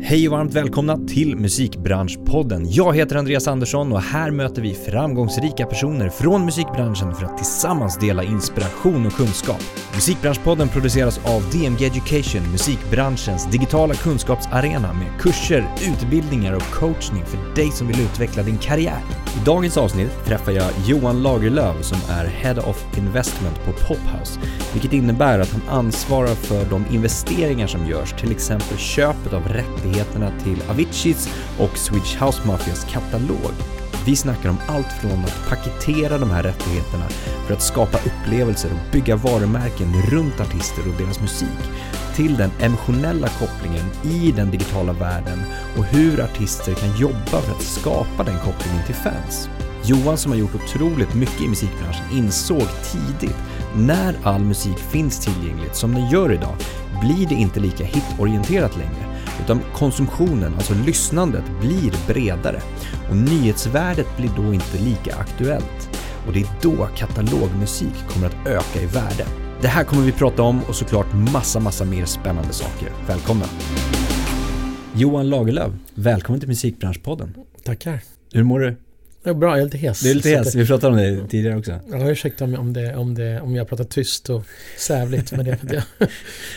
Hej och varmt välkomna till Musikbranschpodden. Jag heter Andreas Andersson och här möter vi framgångsrika personer från musikbranschen för att tillsammans dela inspiration och kunskap. Musikbranschpodden produceras av DMG Education, musikbranschens digitala kunskapsarena med kurser, utbildningar och coachning för dig som vill utveckla din karriär. I dagens avsnitt träffar jag Johan Lagerlöf som är Head of Investment på Pophouse, vilket innebär att han ansvarar för de investeringar som görs, till exempel köpet av rättigheter rättigheterna till Aviciis och Swedish House Mafias katalog. Vi snackar om allt från att paketera de här rättigheterna för att skapa upplevelser och bygga varumärken runt artister och deras musik, till den emotionella kopplingen i den digitala världen och hur artister kan jobba för att skapa den kopplingen till fans. Johan som har gjort otroligt mycket i musikbranschen insåg tidigt när all musik finns tillgängligt som den gör idag blir det inte lika hitorienterat längre utan konsumtionen, alltså lyssnandet, blir bredare och nyhetsvärdet blir då inte lika aktuellt. Och det är då katalogmusik kommer att öka i värde. Det här kommer vi prata om och såklart massa, massa mer spännande saker. Välkomna! Johan Lagerlöf, välkommen till Musikbranschpodden. Tackar. Hur mår du? Är bra, jag är lite hes. Du är lite hes, vi pratade om det tidigare också. Ja, ursäkta om, om, det, om, det, om jag pratar tyst och sävligt med det. För att jag,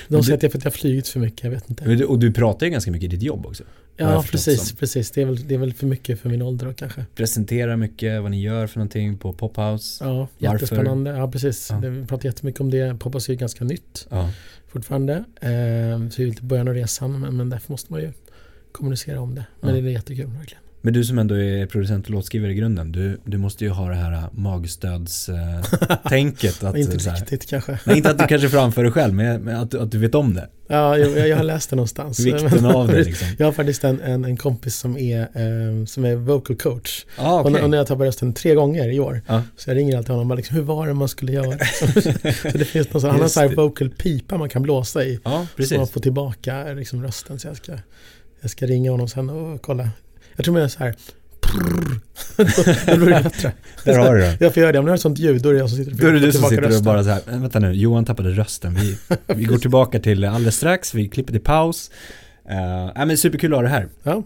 de säger att det är för att jag har flugit för mycket, jag vet inte. Och du pratar ju ganska mycket i ditt jobb också. Ja, precis, precis. Det är, väl, det är väl för mycket för min ålder då kanske. Presenterar mycket, vad ni gör för någonting på Pophouse. Ja, jättespännande. Ja, precis. Ja. Vi pratar jättemycket om det. Pophouse är ju ganska nytt ja. fortfarande. Eh, så vi är lite början av resan, men, men därför måste man ju kommunicera om det. Men ja. det är jättekul verkligen. Men du som ändå är producent och låtskrivare i grunden, du, du måste ju ha det här magstödstänket. Äh, inte riktigt kanske. Nej, inte att du kanske framför det själv, men att, att du vet om det. Ja, jag, jag har läst det någonstans. Vikten av det liksom. Jag har faktiskt en, en, en kompis som är, eh, som är vocal coach. Ah, okay. och, och när jag tappade rösten tre gånger i år, ah. så jag ringer alltid honom och bara liksom, hur var det man skulle göra? så det finns någon sån, han har en sån här vocal pipa man kan blåsa i. Ja, precis. Så man får tillbaka liksom, rösten. Så jag ska, jag ska ringa honom sen och kolla jag tror man är så här då blir det bättre. Där har du det. Jag får göra det. Om du har ett sånt ljud, då är det jag som sitter Då är det du som sitter rösten. och bara så här, vänta nu, Johan tappade rösten. Vi, vi går tillbaka till alldeles strax, vi klipper till paus. Uh, men superkul att ha det här. Ja.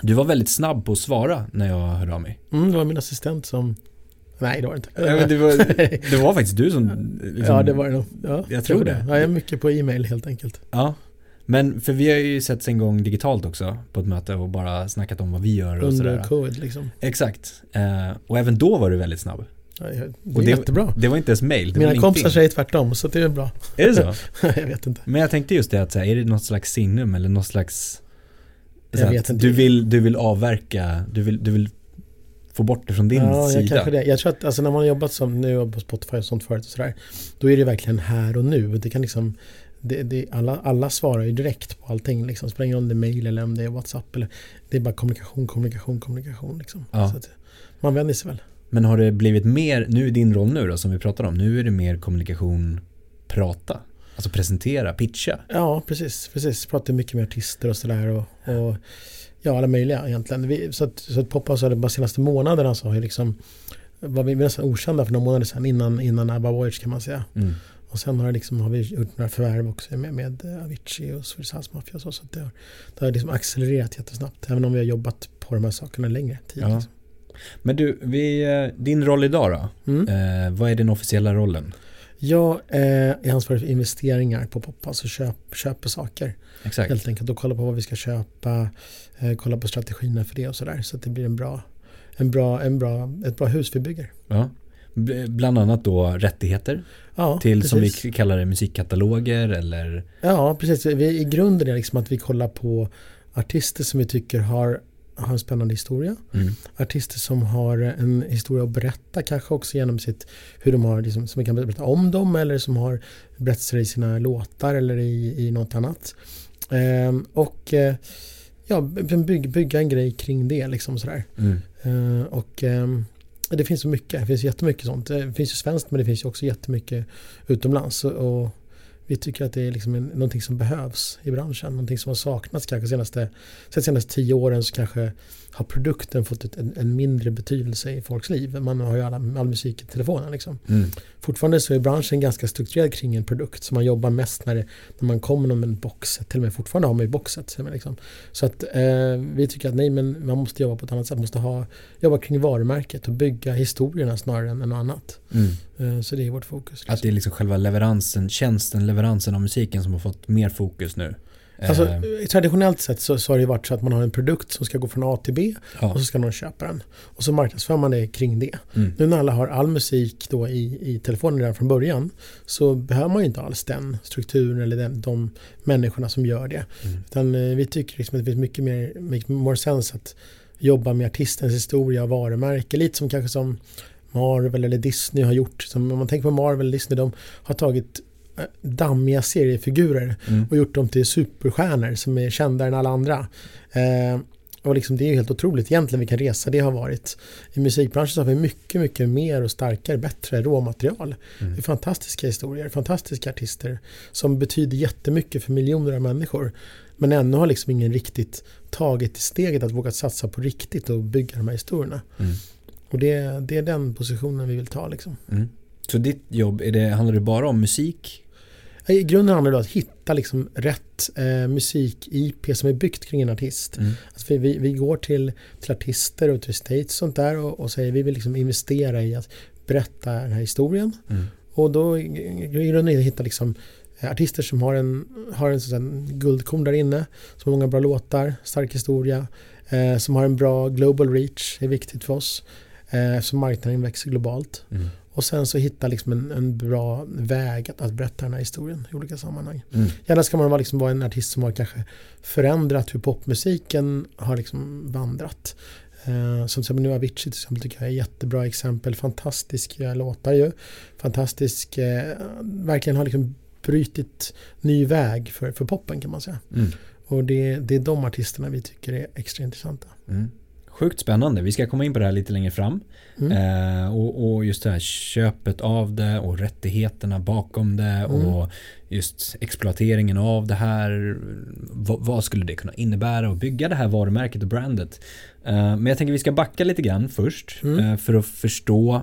Du var väldigt snabb på att svara när jag hörde av mig. Mm, det var min assistent som Nej, det var det inte. Ja, det, var, det var faktiskt du som... Liksom, ja, det var det nog. Ja, jag tror det. Ja, jag är mycket på e-mail helt enkelt. Ja, men för vi har ju setts en gång digitalt också på ett möte och bara snackat om vad vi gör och sådär. Under covid liksom. Exakt. Eh, och även då var du väldigt snabb. Ja, det är och det, jättebra. Det var inte ens mail. Mina kompisar säger tvärtom så det är bra. Är det så? jag vet inte. Men jag tänkte just det att så här, är det något slags signum eller något slags jag vet inte. Du vill, du vill avverka, du vill, du vill få bort det från din ja, sida. Ja, kanske det. Jag tror att alltså, när man har jobbat som nu på Spotify och sånt förut och sådär, då är det verkligen här och nu. Det kan liksom det, det, alla, alla svarar ju direkt på allting. Liksom. Spelar ingen roll om det är mail eller om det är WhatsApp. Eller, det är bara kommunikation, kommunikation, kommunikation. Liksom. Ja. Man vänjer sig väl. Men har det blivit mer, nu i din roll nu då som vi pratar om, nu är det mer kommunikation, prata? Alltså presentera, pitcha? Ja, precis. precis. Pratar mycket med artister och sådär. Och, och, ja, alla möjliga egentligen. Vi, så att, så att Poppa så de senaste månaderna så har liksom var vi nästan okända för några månader sedan innan, innan ABBA Voyage kan man säga. Mm. Och sen har, liksom, har, vi gjort några förvärv också med, med Avicii och Swedish House Mafia. Så, så det, har, det har liksom accelererat jättesnabbt. Även om vi har jobbat på de här sakerna längre tid. Ja. Liksom. Men du, vi, eh, din roll idag då? Mm. Eh, vad är din officiella rollen? Jag eh, är ansvarig för investeringar på Poppa, alltså köp, köper saker. Exakt. Helt enkelt och kolla på vad vi ska köpa, eh, kolla på strategierna för det och sådär. Så att det blir en bra, en bra, en bra, ett bra hus vi bygger. Ja. Bland annat då rättigheter ja, till precis. som vi kallar det musikkataloger eller? Ja, precis. Vi, I grunden är det liksom att vi kollar på artister som vi tycker har, har en spännande historia. Mm. Artister som har en historia att berätta kanske också genom sitt, hur de har, liksom, som vi kan berätta om dem eller som har berättelser i sina låtar eller i, i något annat. Ehm, och eh, ja, bygga, bygga en grej kring det liksom sådär. Mm. Ehm, och ehm, det finns så mycket. Det finns jättemycket sånt. Det finns ju svenskt men det finns ju också jättemycket utomlands. Och vi tycker att det är liksom en, någonting som behövs i branschen. Någonting som har saknats kanske senaste, de senaste tio åren så kanske har produkten fått ett, en, en, mindre betydelse i folks liv. Man har ju alla, all musik i telefonen. Liksom. Mm. Fortfarande så är branschen ganska strukturerad kring en produkt. Så man jobbar mest när, det, när man kommer med en box. Till och med fortfarande har man ju boxet. Liksom. Så att eh, vi tycker att nej, men man måste jobba på ett annat sätt. Man måste ha, jobba kring varumärket och bygga historierna snarare än något annat. Mm. Eh, så det är vårt fokus. Liksom. Att det är liksom själva leveransen, tjänsten, leveransen av musiken som har fått mer fokus nu? Alltså, eh. traditionellt sett så, så har det varit så att man har en produkt som ska gå från A till B ja. och så ska någon köpa den. Och så marknadsför man det kring det. Mm. Nu när alla har all musik då i, i telefonen redan från början så behöver man ju inte alls den strukturen eller den, de människorna som gör det. Mm. Utan eh, vi tycker liksom att det finns mycket mer make more sense att jobba med artistens historia och varumärke. Lite som kanske som Marvel eller Disney har gjort. Som, om man tänker på Marvel eller Disney, de har tagit dammiga seriefigurer mm. och gjort dem till superstjärnor som är kändare än alla andra. Eh, och liksom det är helt otroligt egentligen vilken resa det har varit. I musikbranschen så har vi mycket, mycket mer och starkare, bättre råmaterial. Mm. Det är fantastiska historier, fantastiska artister som betyder jättemycket för miljoner av människor. Men ännu har liksom ingen riktigt tagit steget att våga satsa på riktigt och bygga de här historierna. Mm. Och det, det är den positionen vi vill ta liksom. Mm. Så ditt jobb, är det, handlar det bara om musik i grunden handlar det om att hitta liksom rätt eh, musik-IP som är byggt kring en artist. Mm. Alltså vi, vi, går till, till artister och till states och sånt där och, och säger vi vill liksom investera i att berätta den här historien. Mm. Och då i grunden hitta liksom eh, artister som har en, har en sån guldkorn där inne. Som har många bra låtar, stark historia. Eh, som har en bra global reach, är viktigt för oss. Eh, så marknaden växer globalt. Mm. Och sen så hitta liksom en, en bra väg att, att, berätta den här historien i olika sammanhang. Mm. Gärna ska man vara, liksom vara en artist som har kanske förändrat hur popmusiken har liksom vandrat. Eh, som till nu Avicii till exempel tycker jag är jättebra exempel. Fantastiska låtar ju. Fantastisk, eh, verkligen har liksom brytit ny väg för, för poppen kan man säga. Mm. Och det, det är de artisterna vi tycker är extra intressanta. Mm. Sjukt spännande. Vi ska komma in på det här lite längre fram. Mm. Eh, och, och, just det här köpet av det och rättigheterna bakom det mm. och just exploateringen av det här. V vad skulle det kunna innebära att bygga det här varumärket och brandet? Eh, men jag tänker vi ska backa lite grann först mm. eh, för att förstå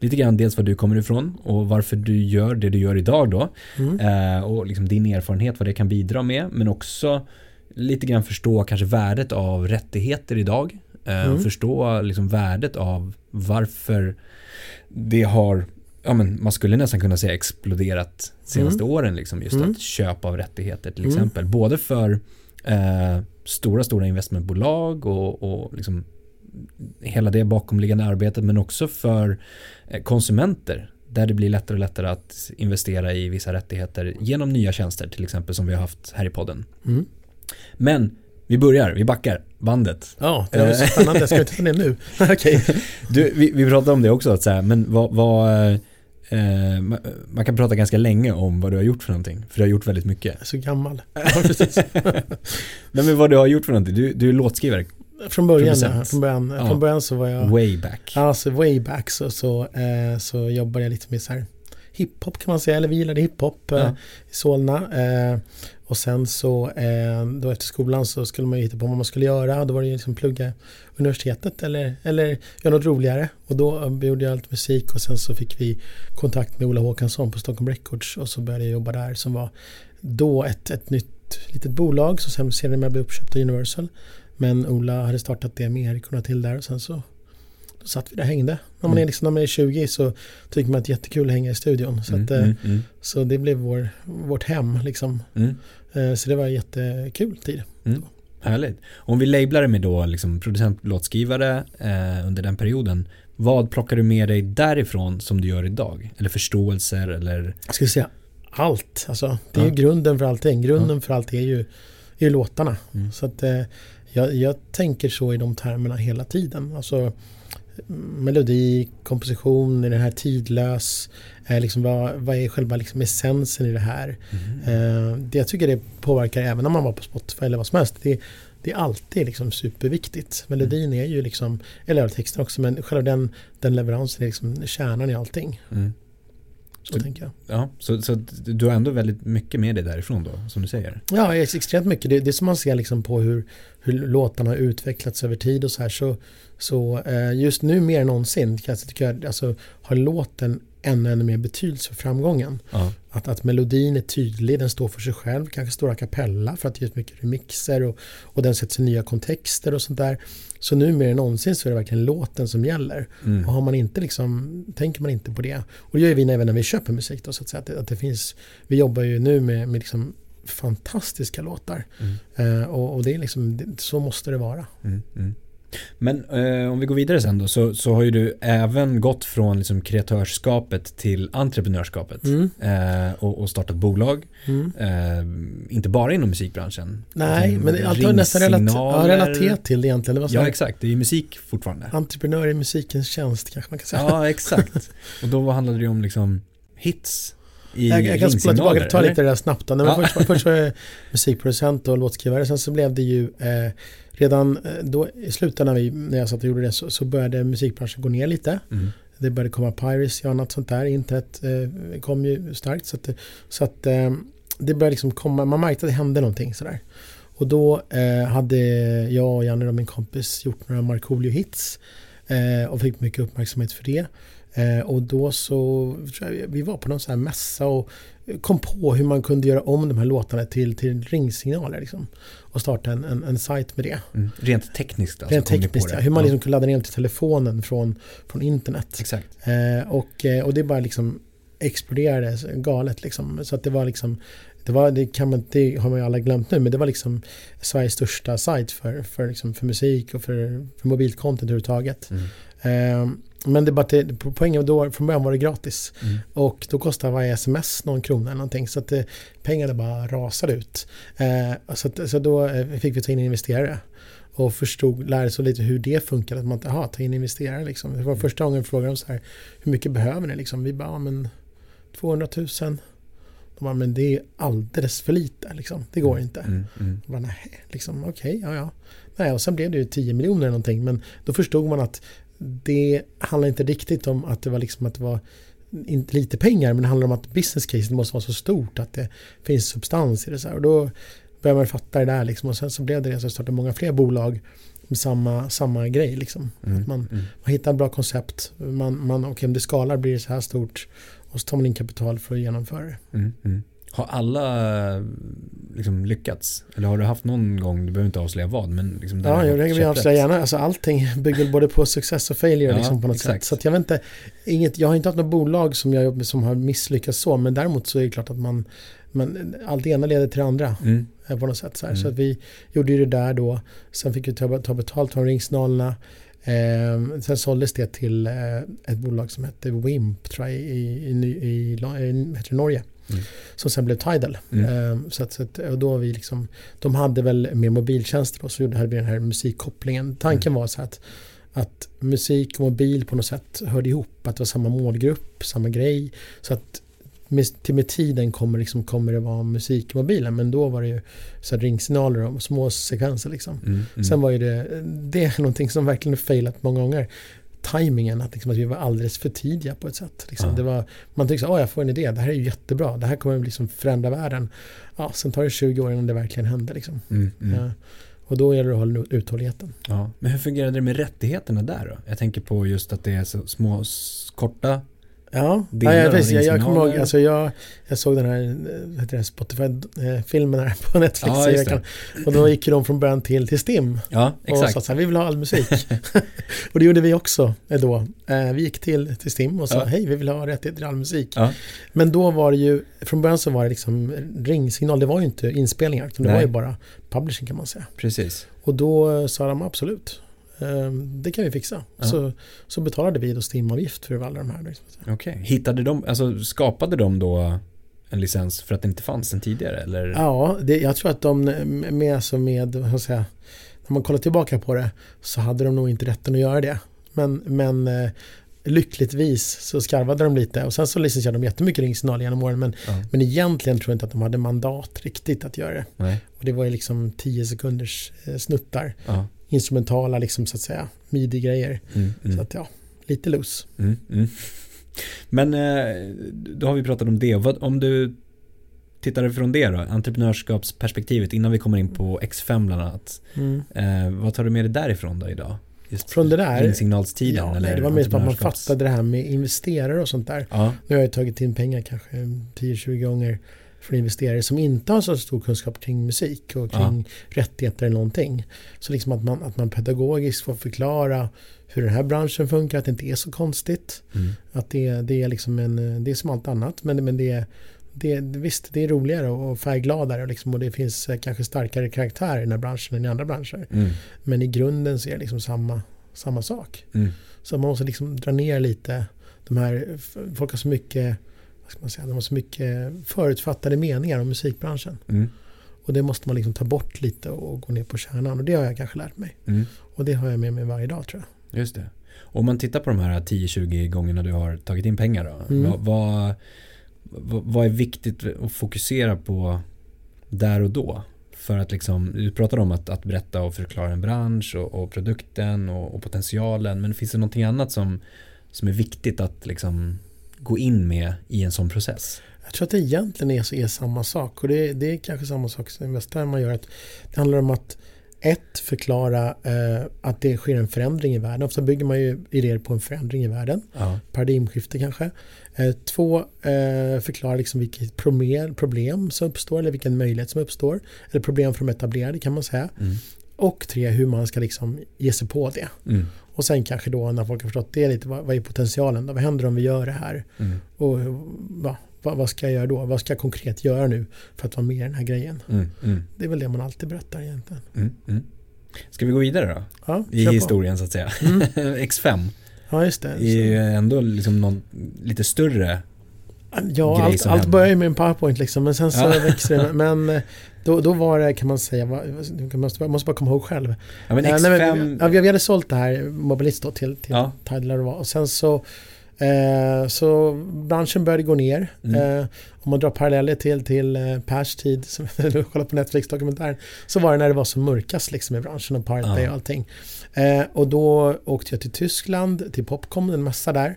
lite grann dels var du kommer ifrån och varför du gör det du gör idag då. Mm. Eh, och liksom din erfarenhet, vad det kan bidra med. Men också lite grann förstå kanske värdet av rättigheter idag. Eh, mm. Förstå liksom värdet av varför det har ja, men man skulle nästan kunna säga exploderat senaste mm. åren. Liksom, just mm. att köpa av rättigheter till mm. exempel. Både för eh, stora, stora investmentbolag och, och liksom hela det bakomliggande arbetet men också för eh, konsumenter där det blir lättare och lättare att investera i vissa rättigheter genom nya tjänster till exempel som vi har haft här i podden. Mm. Men vi börjar, vi backar bandet. Ja, det var så spännande. Ska vi ta det nu? Okej. Du, vi, vi pratade om det också, att så här, men vad, vad eh, man kan prata ganska länge om vad du har gjort för någonting. För du har gjort väldigt mycket. Jag är så gammal. Ja, precis. Nej, men vad du har gjort för någonting. Du, du är låtskrivare. Från början, ja, från början, ja. från början så var jag... Way back. Alltså way back så, så, eh, så jobbade jag lite med så här hiphop kan man säga, eller vi gillade hiphop ja. eh, i Solna. Eh, och sen så eh, då efter skolan så skulle man ju hitta på vad man skulle göra. Då var det ju liksom plugga universitetet eller, eller göra något roligare. Och då gjorde jag allt musik och sen så fick vi kontakt med Ola Håkansson på Stockholm Records och så började jag jobba där som var då ett, ett nytt litet bolag som sen senare blev uppköpt av Universal. Men Ola hade startat det med Erik och till där och sen så då satt vi där och hängde. När man, är, mm. liksom, när man är 20 så tycker man att det är jättekul att hänga i studion. Så, mm, att, mm, mm. så det blev vår, vårt hem liksom. Mm. Eh, så det var en jättekul tid. Härligt. Om vi lablar det med då liksom producent låtskrivare eh, under den perioden. Vad plockar du med dig därifrån som du gör idag? Eller förståelser eller? Jag skulle säga allt. Alltså, det är ja. ju grunden för allting. Grunden ja. för allt är ju, är låtarna. Mm. Så att, eh, jag, jag, tänker så i de termerna hela tiden. Alltså, melodi, komposition, är det här tidlös? Eh, liksom vad, vad är själva liksom essensen i det här? Mm. Eh, det jag tycker det påverkar även om man var på Spotify eller vad som helst. Det, det är alltid liksom superviktigt. Melodin mm. är ju liksom, eller texten också, men själva den, den leveransen är liksom kärnan i allting. Mm. Så, Så- tänker jag. Ja, så, så du har ändå väldigt mycket med dig därifrån då, som du säger. Ja, ex- extremt mycket. Det, det är som man ser liksom på hur, hur låtarna har utvecklats över tid och så här. Så, så eh, just nu mer än någonsin kan jag tycka, alltså, har låten ännu, ännu mer betydelse för framgången. Ja. Att, att melodin är tydlig, den står för sig själv, kanske står a cappella för att det görs mycket remixer och, och den sätts i nya kontexter och sånt där. Så nu mer än någonsin så är det verkligen låten som gäller. Mm. Och har man inte liksom, tänker man inte på det. Och det gör vi även när vi köper musik då så att. Att det, att det finns, vi jobbar ju nu med, med liksom fantastiska låtar. Mm. Eh, och, och det är liksom, det, så måste det vara. Mm, mm. Men eh, om vi går vidare sen då så, så har ju du även gått från liksom kreatörskapet till entreprenörskapet Mm. eh, och, och startat bolag. Mm. Eh, inte bara inom musikbranschen. Nej, men allt har nästan relater, relaterat till det egentligen. Det Ja exakt, det är ju musik fortfarande. entreprenör i musikens tjänst kanske man kan säga. Ja exakt. Och då handlade det ju om liksom hits i Jag, jag kan spola tillbaka och ta lite det där snabbt. Nej, Ja. först, först var jag musikproducent och låtskrivare. Sen så blev det ju eh, redan eh, då i slutet när, vi, när jag satt och gjorde det så, så började musikbranschen gå ner lite. Mm. Det började komma piracy och annat sånt där. Internet eh, kom ju starkt. Så att, så att eh, det började liksom komma, man märkte att det hände någonting sådär. Och då eh, hade jag och Janne och min kompis gjort några Markoolio-hits eh, och fick mycket uppmärksamhet för det. Eh, och då så, jag, vi var på någon sån här mässa och kom på hur man kunde göra om de här låtarna till, till ringsignaler liksom. Och starta en, en, en sajt med det. Mm. Rent tekniskt alltså, Rent tekniskt, ja, hur man liksom kunde ladda ner dem till telefonen från, från internet. Exakt. Eh, och, eh, och det bara liksom exploderade galet liksom. Så att det var liksom det, var, det, kan man, det har man ju alla glömt nu, men det var liksom Sveriges största sajt för, för, liksom, för musik och för, för mobilcontent överhuvudtaget. Mm. Eh, men det bara till, poängen då, från början var det gratis. Mm. Och då kostade varje sms någon krona eller någonting. Så att eh, pengarna bara rasade ut. Eh, så, att, så då eh, fick vi ta in investerare. Och förstod, lärde sig lite hur det funkar. Att man, aha, ta in investerare liksom. Det var första gången vi frågade dem så här, hur mycket behöver ni liksom? Vi bara, ja, men 200 000. De bara, men det är alldeles för lite liksom. Det går inte. Mm. Mm. Jag bara, nej, liksom, okej, ja, ja. Nej, och sen blev det ju 10 miljoner eller någonting. Men då förstod man att det handlar inte riktigt om att det var liksom att det var inte lite pengar, men det handlar om att business case måste vara så stort att det finns substans i det. Så här. Och då började man fatta det där liksom. Och sen så blev det det så startade många fler bolag med samma, samma grej liksom. Mm. Att man, Mm. man hittar ett bra koncept, man, man, okej om det skalar blir det så här stort och så tar man in kapital för att genomföra det. Mm, mm. Har alla liksom lyckats? Eller har du haft någon gång, du behöver inte avslöja vad, men liksom där Ja, jag lägger köpt avslöja gärna. Alltså allting bygger både på success och failure Ja, liksom på något exakt. sätt. Så jag vet inte, inget, jag har inte haft något bolag som jag som har misslyckats så, men däremot så är det klart att man, man allt det ena leder till det andra Mm. eh, på något sätt. Så. Mm. så att vi gjorde ju det där då, sen fick vi ta, ta betalt från ringsignalerna. Eh, sen såldes det till eh, ett bolag som hette Wimp tror jag, i, i, i, i, i Norge. Mm. Som sen blev Tidal. Mm. Eh, så att, så att, och då vi liksom, de hade väl mer mobiltjänster då, så gjorde- vi den här musikkopplingen. Tanken Mm. var så att, att musik och mobil på något sätt hörde ihop, att det var samma målgrupp, samma grej. Så att med, till med tiden kommer, liksom, kommer det vara musik i mobilen, men då var det ju så ringsignaler och små sekvenser liksom. Mm. Mm. Sen var ju det, det är någonting som verkligen failat många gånger. Timingen, att, liksom, att vi var alldeles för tidiga på ett sätt. Liksom. Ja. Det var, man tyckte att jag får en idé, det här är ju jättebra, det här kommer liksom förändra världen. Ja, sen tar det 20 år innan det verkligen händer. Liksom. Mm. Mm. Ja. Och då gäller det att hålla uthålligheten. Ja. Men hur fungerade det med rättigheterna där då? Jag tänker på just att det är så små, korta Ja, ja av precis, jag, jag kommer ihåg, alltså jag, jag såg den här eh, Spotify-filmen här på Netflix Ja, i veckan. Och då gick de från början till, till Stim. Ja, Och sa exakt. så här, vi vill ha all musik. och det gjorde vi också eh, då. Eh, Vi gick till, till Stim och sa, Ja. hej vi vill ha rättigheter till all musik. Ja. Men då var det ju, från början så var det liksom ringsignal, det var ju inte inspelningar, utan det Nej. var ju bara publishing kan man säga. Precis. Och då sa de absolut, det kan vi fixa. Ja. Så, så betalade vi då Stim-avgift för alla de här. Liksom. Okej. Hittade de, alltså skapade de då en licens för att det inte fanns den tidigare eller? Ja, det, jag tror att de med, alltså med, vad ska jag säga, när man kollar tillbaka på det så hade de nog inte rätten att göra det. Men, men eh, lyckligtvis så skarvade de lite och sen så licensierade de jättemycket ringsignal genom åren men, Ja. men egentligen tror jag inte att de hade mandat riktigt att göra det. Nej. Och det var ju liksom 10 sekunders eh, snuttar, Ja. Instrumentala liksom så att säga, midi-grejer. Mm. Så Mm. att ja, lite loose. Mm. Mm. Men eh, då har vi pratat om det. Om du tittar från det då, entreprenörskapsperspektivet innan vi kommer in på X5 bland annat. Mm. Eh, vad tar du med dig därifrån då idag? Just från det där? Signalstiden? Ja, eller det var mest att man fattade det här med investerare och sånt där. Ja. Nu har jag tagit in pengar kanske 10-20 gånger från investerare som inte har så stor kunskap kring musik och kring ja. rättigheter eller någonting. Så liksom att man, att man pedagogiskt får förklara hur den här branschen funkar, att det inte är så konstigt. Mm. Att det, det, är liksom en, det är som allt annat, men, men det, det, visst, det är roligare och färggladare liksom, och det finns eh, kanske starkare karaktär i den här branschen än i andra branscher. Mm. Men i grunden så är det liksom samma, samma sak. Mm. Så man måste liksom dra ner lite de här, folk har så mycket ska man säga, de har så mycket förutfattade meningar om musikbranschen. Mm. Och det måste man liksom ta bort lite och gå ner på kärnan. Och det har jag kanske lärt mig. Mm. Och det har jag med mig varje dag tror jag. Just det. Om man tittar på de här 10-20 gångerna du har tagit in pengar då. Mm. Vad, vad, vad är viktigt att fokusera på där och då? För att liksom, du pratade om att, att berätta och förklara en bransch och, och produkten och, och, potentialen. Men finns det någonting annat som, som är viktigt att liksom gå in med i en sån process? Jag tror att det egentligen är, är samma sak. Och det, det är kanske samma sak som investerare man gör. Att det handlar om att ett, förklara eh, att det sker en förändring i världen. Ofta bygger man ju idéer på en förändring i världen. Ja. Paradigmskifte kanske. Eh, två, eh, förklara liksom vilket problem som uppstår eller vilken möjlighet som uppstår. Eller problem för de etablerade kan man säga. Mm. Och tre, hur man ska liksom ge sig på det. Mm. Och sen kanske då när folk har förstått det lite, vad, vad är potentialen då? Vad händer om vi gör det här? Mm. Och va, va, vad ska jag göra då? Vad ska jag konkret göra nu för att vara med i den här grejen? Mm. Mm. Det är väl det man alltid berättar egentligen. Mm. Mm. Ska vi gå vidare då? Ja, I på. historien så att säga. Mm. X5 Ja, just det. är ju ändå liksom någon lite större Ja, allt, allt börjar ju med en powerpoint liksom, men sen så Ja. växer det. Men eh, då, då var det, kan man säga, jag måste, jag måste bara komma ihåg själv. Ja men Eh, X5 nej, men, ja, vi, hade sålt det här Mobilist då till, till Ja. Eller vad. Och sen så, eh, så branschen började gå ner. Mm. Eh, om man drar paralleller till, till eh, Pers tid, som du kollar på Netflix-dokumentären, så var det när det var som mörkast liksom i branschen och Pirate Ja. Bay och allting. Eh, och då åkte jag till Tyskland, till Popcom, en massa där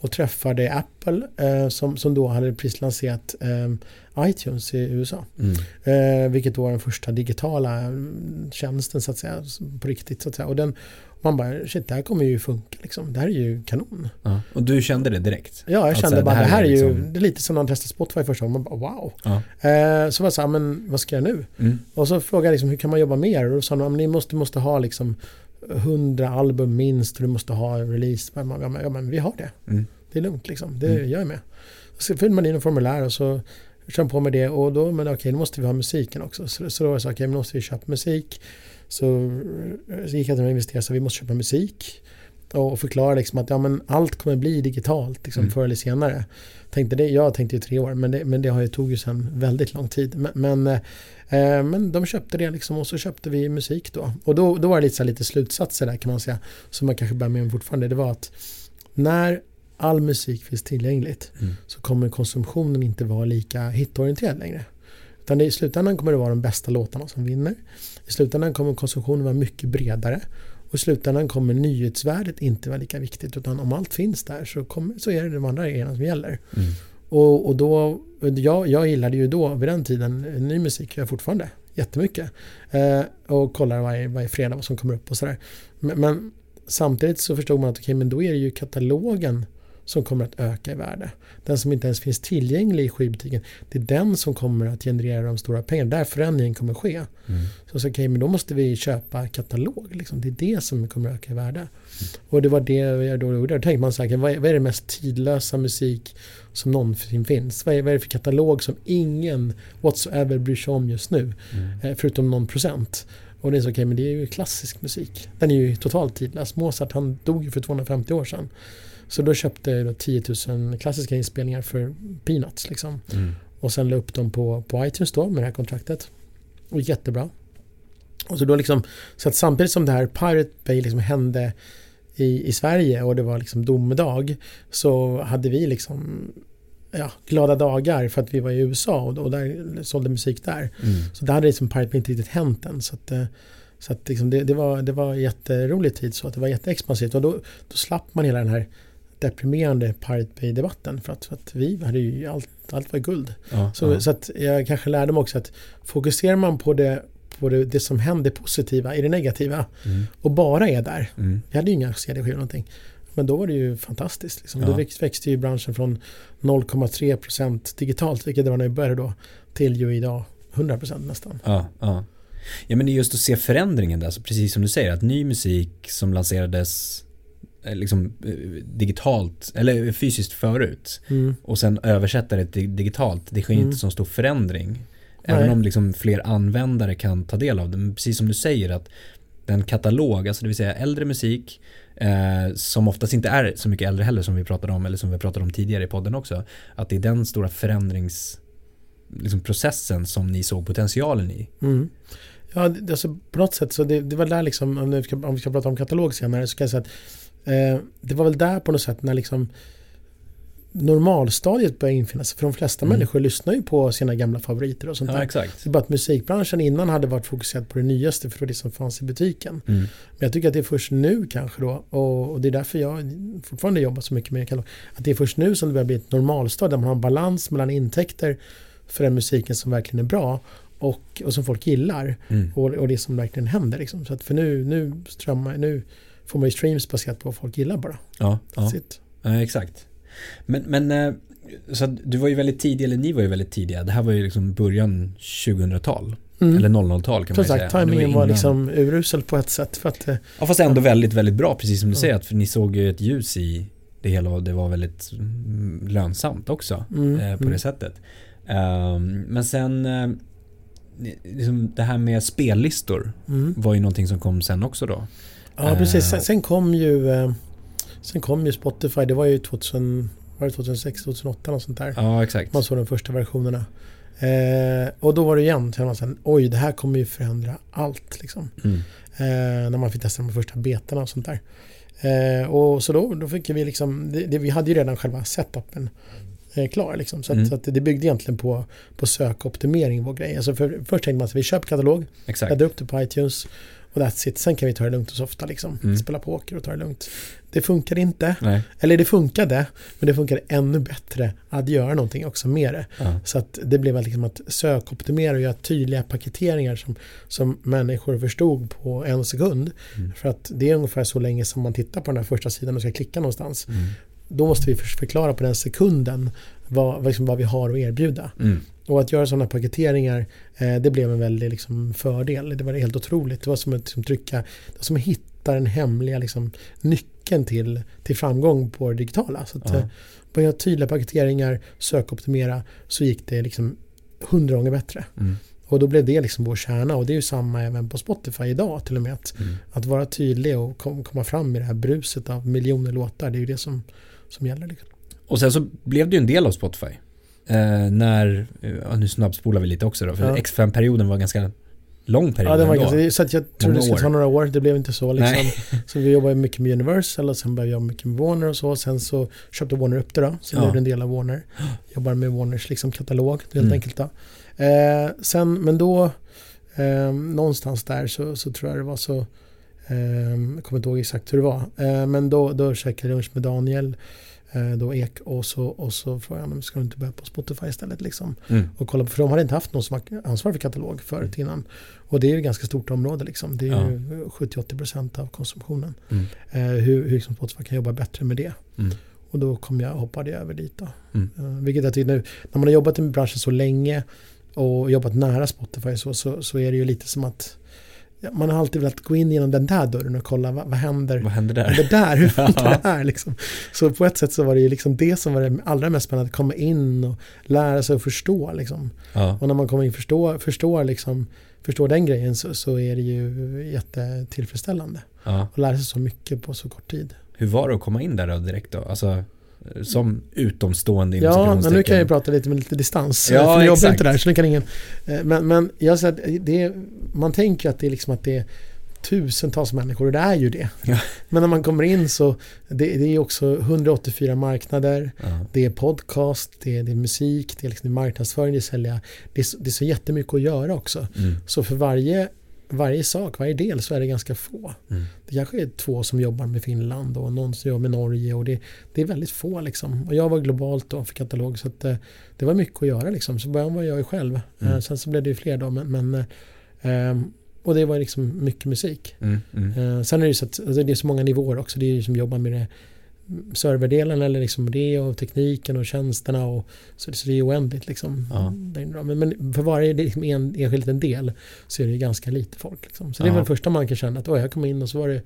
och träffade Apple eh, som, som då hade precis lanserat eh, iTunes i USA. mm. Eh, vilket då var den första digitala mm, tjänsten så att säga, på riktigt så att säga. Och den, man bara, shit det här kommer ju funka liksom. Det här är ju kanon. ja. Och du kände det direkt? Ja, jag Alltså, kände det bara här det här är är ju, liksom- det är lite som när man testar Spotify första gången, man bara wow. Ja. Eh, så var jag så här, men vad ska jag nu? Mm. Och så frågade jag liksom, hur kan man jobba mer? Och då sa de, ni måste, måste ha liksom 100 album minst och du måste ha release. Ja, men, ja, men vi har det. Mm. Det är lugnt liksom. Det Mm. jag är med. Så fyller man in en formulär och så kör man på med det och då, men okej, då måste vi ha musiken också. Så, så då var jag så, okej, men måste vi köpa musik. Så, så gick jag till och investerare så vi måste köpa musik. Och förklara liksom att ja, men allt kommer bli digitalt liksom, Mm. förr eller senare. Tänkte det, jag tänkte ju tre år, men det, men det har ju tog ju sen väldigt lång tid. Men, men, eh, men de köpte det liksom och så köpte vi musik då. Och då, då var det lite, så här, lite slutsatser där kan man säga, som man kanske bär med mig fortfarande. Det var att när all musik finns tillgängligt Mm. så kommer konsumtionen inte vara lika hitorienterad längre. Utan i slutändan kommer det vara de bästa låtarna som vinner. I slutändan kommer konsumtionen vara mycket bredare. Och i slutändan kommer nyhetsvärdet inte vara lika viktigt. Utan om allt finns där så, kommer, så är det de andra grejerna som gäller. Mm. Och, och då, jag, jag gillade ju då vid den tiden ny musik, gör jag fortfarande jättemycket. Eh, och kollar varje, varje fredag vad som kommer upp och sådär. Men, men samtidigt så förstod man att okej, men då är det ju katalogen som kommer att öka i värde. Den som inte ens finns tillgänglig i skivbutiken, det är den som kommer att generera de stora pengarna. Där förändringen kommer ske. Mm. Så, så okej, men då måste vi köpa katalog. Liksom. Det är det som kommer att öka i värde. Och det var det jag då gjorde. Då tänkte man så här, vad är, vad är det mest tidlösa musik som någonsin finns? Vad är, vad är det för katalog som ingen whatsoever bryr sig om just nu? Mm. Eh, förutom någon procent. Och det är så okej, men det är ju klassisk musik. Den är ju totalt tidlös. Mozart han dog ju för 250 år sedan. Så då köpte jag då 10 000 klassiska inspelningar för peanuts liksom. Mm. Och sen la upp dem på, på iTunes då med det här kontraktet. Och jättebra. Och så då liksom, så att samtidigt som det här Pirate Bay liksom hände i, i Sverige och det var liksom domedag så hade vi liksom ja, glada dagar för att vi var i USA och, och där sålde musik där. Mm. Så där hade liksom Pirate Bay inte riktigt hänt än. Så att, eh, så att liksom det, det, var, det var jätterolig tid så att det var jätteexpansivt och då, då slapp man hela den här deprimerande Pirate Bay-debatten för att, för att vi hade ju allt, allt var guld. Ja, Så, ja. så att jag kanske lärde mig också att fokuserar man på det, på det, det som händer positiva i det negativa Mm, och bara är där. mm, Vi hade ju inga CD-skivor någonting. Men då var det ju fantastiskt. Liksom. Ja. Då växt- växte ju branschen från 0,3% digitalt, vilket det var när vi började då, till ju idag 100% nästan. ja, ja. Ja men det är just att se förändringen där, så precis som du säger, att ny musik som lanserades liksom eh, digitalt, eller fysiskt förut Mm. och sen översätta det till digitalt, det sker Mm. inte så stor förändring. Även Nej. om liksom fler användare kan ta del av det. Men precis som du säger att den katalog, alltså det vill säga äldre musik, eh, som oftast inte är så mycket äldre heller som vi pratade om, eller som vi pratade om tidigare i podden också, att det är den stora förändrings liksom processen som ni såg potentialen i. Mm. Ja, det, alltså på något sätt så det, det var där liksom, om vi, ska, om vi ska prata om katalog senare, så kan jag säga att eh, det var väl där på något sätt när liksom normalstadiet började infinna sig. För de flesta Mm. människor lyssnar ju på sina gamla favoriter och sånt där. exakt. Det är bara att musikbranschen innan hade varit fokuserad på det nyaste för det som fanns i butiken. Mm. Men jag tycker att det är först nu kanske då, och, och det är därför jag fortfarande jobbar så mycket med katalog, att det är först nu som det börjar bli ett normalstad där man har en balans mellan intäkter för den musiken som verkligen är bra och, och som folk gillar Mm. och, och det som verkligen händer. Liksom. Så att för nu, nu strömmar, nu får man ju streams baserat på vad folk gillar bara. Ja, ja. Ja, exakt. Men, men eh, så du var ju väldigt tidig, eller ni var ju väldigt tidiga. Det här var ju liksom början 2000-tal. Mm. Eller 00-tal kan Som man ju säga. sagt, Det ju tajmingen var innan. liksom urusel på ett sätt. För att, eh, Ja, fast ändå väldigt, väldigt bra, precis som du Ja. säger. Att för ni såg ju ett ljus i det hela och det var väldigt mm, lönsamt också. mm, eh, på mm. det sättet. Ehm, men sen, eh, liksom det här med spellistor Mm. var ju någonting som kom sen också då. Ja, precis. Sen, Eh, sen kom ju eh, Sen kom ju Spotify. Det var ju 2000, var det 2006, 2008 och sånt där. Ja, exakt. Man såg de första versionerna. Eh, och då var det igen, så man sen, oj det här kommer ju förändra allt liksom. Mm. Eh, när man fick testa de första betarna och sånt där. Eh, och så då, då fick vi liksom, det, det, vi hade ju redan själva setupen eh, klar liksom. Så, att, Mm. så att det byggde egentligen på, på sökoptimering vår grej. Alltså för, först tänkte man att vi köper katalog, laddar upp det på iTunes och that's it. Sen kan vi ta det lugnt och softa liksom. Mm. Spela poker och ta det lugnt. Det funkade inte. Nej. Eller det funkade, men det funkade ännu bättre att göra någonting också med det. Ja. Så att det blev liksom att sökoptimera och göra tydliga paketeringar som, som människor förstod på en sekund. Mm. För att det är ungefär så länge som man tittar på den här första sidan och ska klicka någonstans. Mm. Då måste vi för- förklara på den sekunden vad, liksom vad vi har att erbjuda. Mm. Och att göra sådana paketeringar, eh, det blev en väldig liksom, fördel. Det var helt otroligt. Det var som att liksom, trycka, det var som att hitta den hemliga liksom, nyckeln till, till framgång på det digitala. Så att, Ja. eh, på göra tydliga paketeringar, sökoptimera, så gick det liksom hundra gånger bättre. Mm. Och då blev det liksom vår kärna och det är ju samma även på Spotify idag till och med. Att, Mm. att vara tydlig och kom, komma fram med det här bruset av miljoner låtar, det är ju det som, som gäller. Liksom. Och sen så blev ju en del av Spotify. Eh, när, ja, nu snabbspolar vi lite också då, för Ja. X5-perioden var ganska lång period Ja, det var ganska, så att jag trodde det skulle ta några år, det blev inte så. Liksom. Nej. Så vi jobbade mycket med Universal och sen började jag mycket med Warner och så. Sen så köpte Warner upp det då. Sen Ja. blev det en del av Warner. Jobbar med Warners liksom katalog helt Mm. enkelt då. Eh, sen, men då, eh, någonstans där så, så tror jag det var så, eh, jag kommer inte ihåg exakt hur det var. Eh, men då, då käkade jag lunch med Daniel, eh, då Ek och så, och så frågade han, ska du inte börja på Spotify istället liksom? Mm. och kolla på, för de hade inte haft någon som ansvar för katalog förut innan. Och det är ju ett ganska stort område liksom. Det är Ja. ju 70-80% av konsumtionen. Mm. Eh, hur, hur liksom Spotify kan jobba bättre med det. Mm. Och då kom jag, hoppade jag över dit då. Mm. Eh, vilket jag tycker nu, när man har jobbat i branschen så länge och jobbat nära Spotify så, så, så är det ju lite som att man har alltid velat gå in genom den där dörren och kolla vad, vad händer Vad hände där? det där, hur funkar det här liksom? Så på ett sätt så var det ju liksom det som var det allra mest spännande, att komma in och lära sig att förstå liksom. Ja. Och när man kommer in och förstår, förstår, liksom, förstår den grejen så, så är det ju jättetillfredsställande. ja. Och lära sig så mycket på så kort tid. Hur var det att komma in där då direkt då? Alltså, som utomstående Ja, men nu kan jag ju prata lite med lite distans. Ja, för jag jobbar inte där så nu kan ingen... eh, Men, men jag säger det är, man tänker att det är liksom att det är tusentals människor och det är ju det. Ja. Men när man kommer in så det, det är också 184 marknader. Ja. Det är podcast, det är, det är musik, det är liksom marknadsföring, det är sälja. Det är, så, det är så jättemycket att göra också. Mm. Så för varje varje sak, varje del så är det ganska få. Mm. Det kanske är två som jobbar med Finland och någon som jobbar med Norge och det, det är väldigt få liksom. Och jag var globalt då för katalog så att eh, det var mycket att göra liksom. Så början var jag själv. Mm. Eh, sen så blev det ju fler då men, men eh, ehm, och det var liksom mycket musik. Mm, mm. Sen är det ju så att alltså det är så många nivåer också. Det är ju som jobbar med det serverdelen eller liksom det och tekniken och tjänsterna och så, så det är oändligt liksom. Ja. Men, men för varje liksom en, enskild liten del så är det ganska lite folk. Liksom. Så det är Ja. väl första man kan känna att jag kom in och så var det,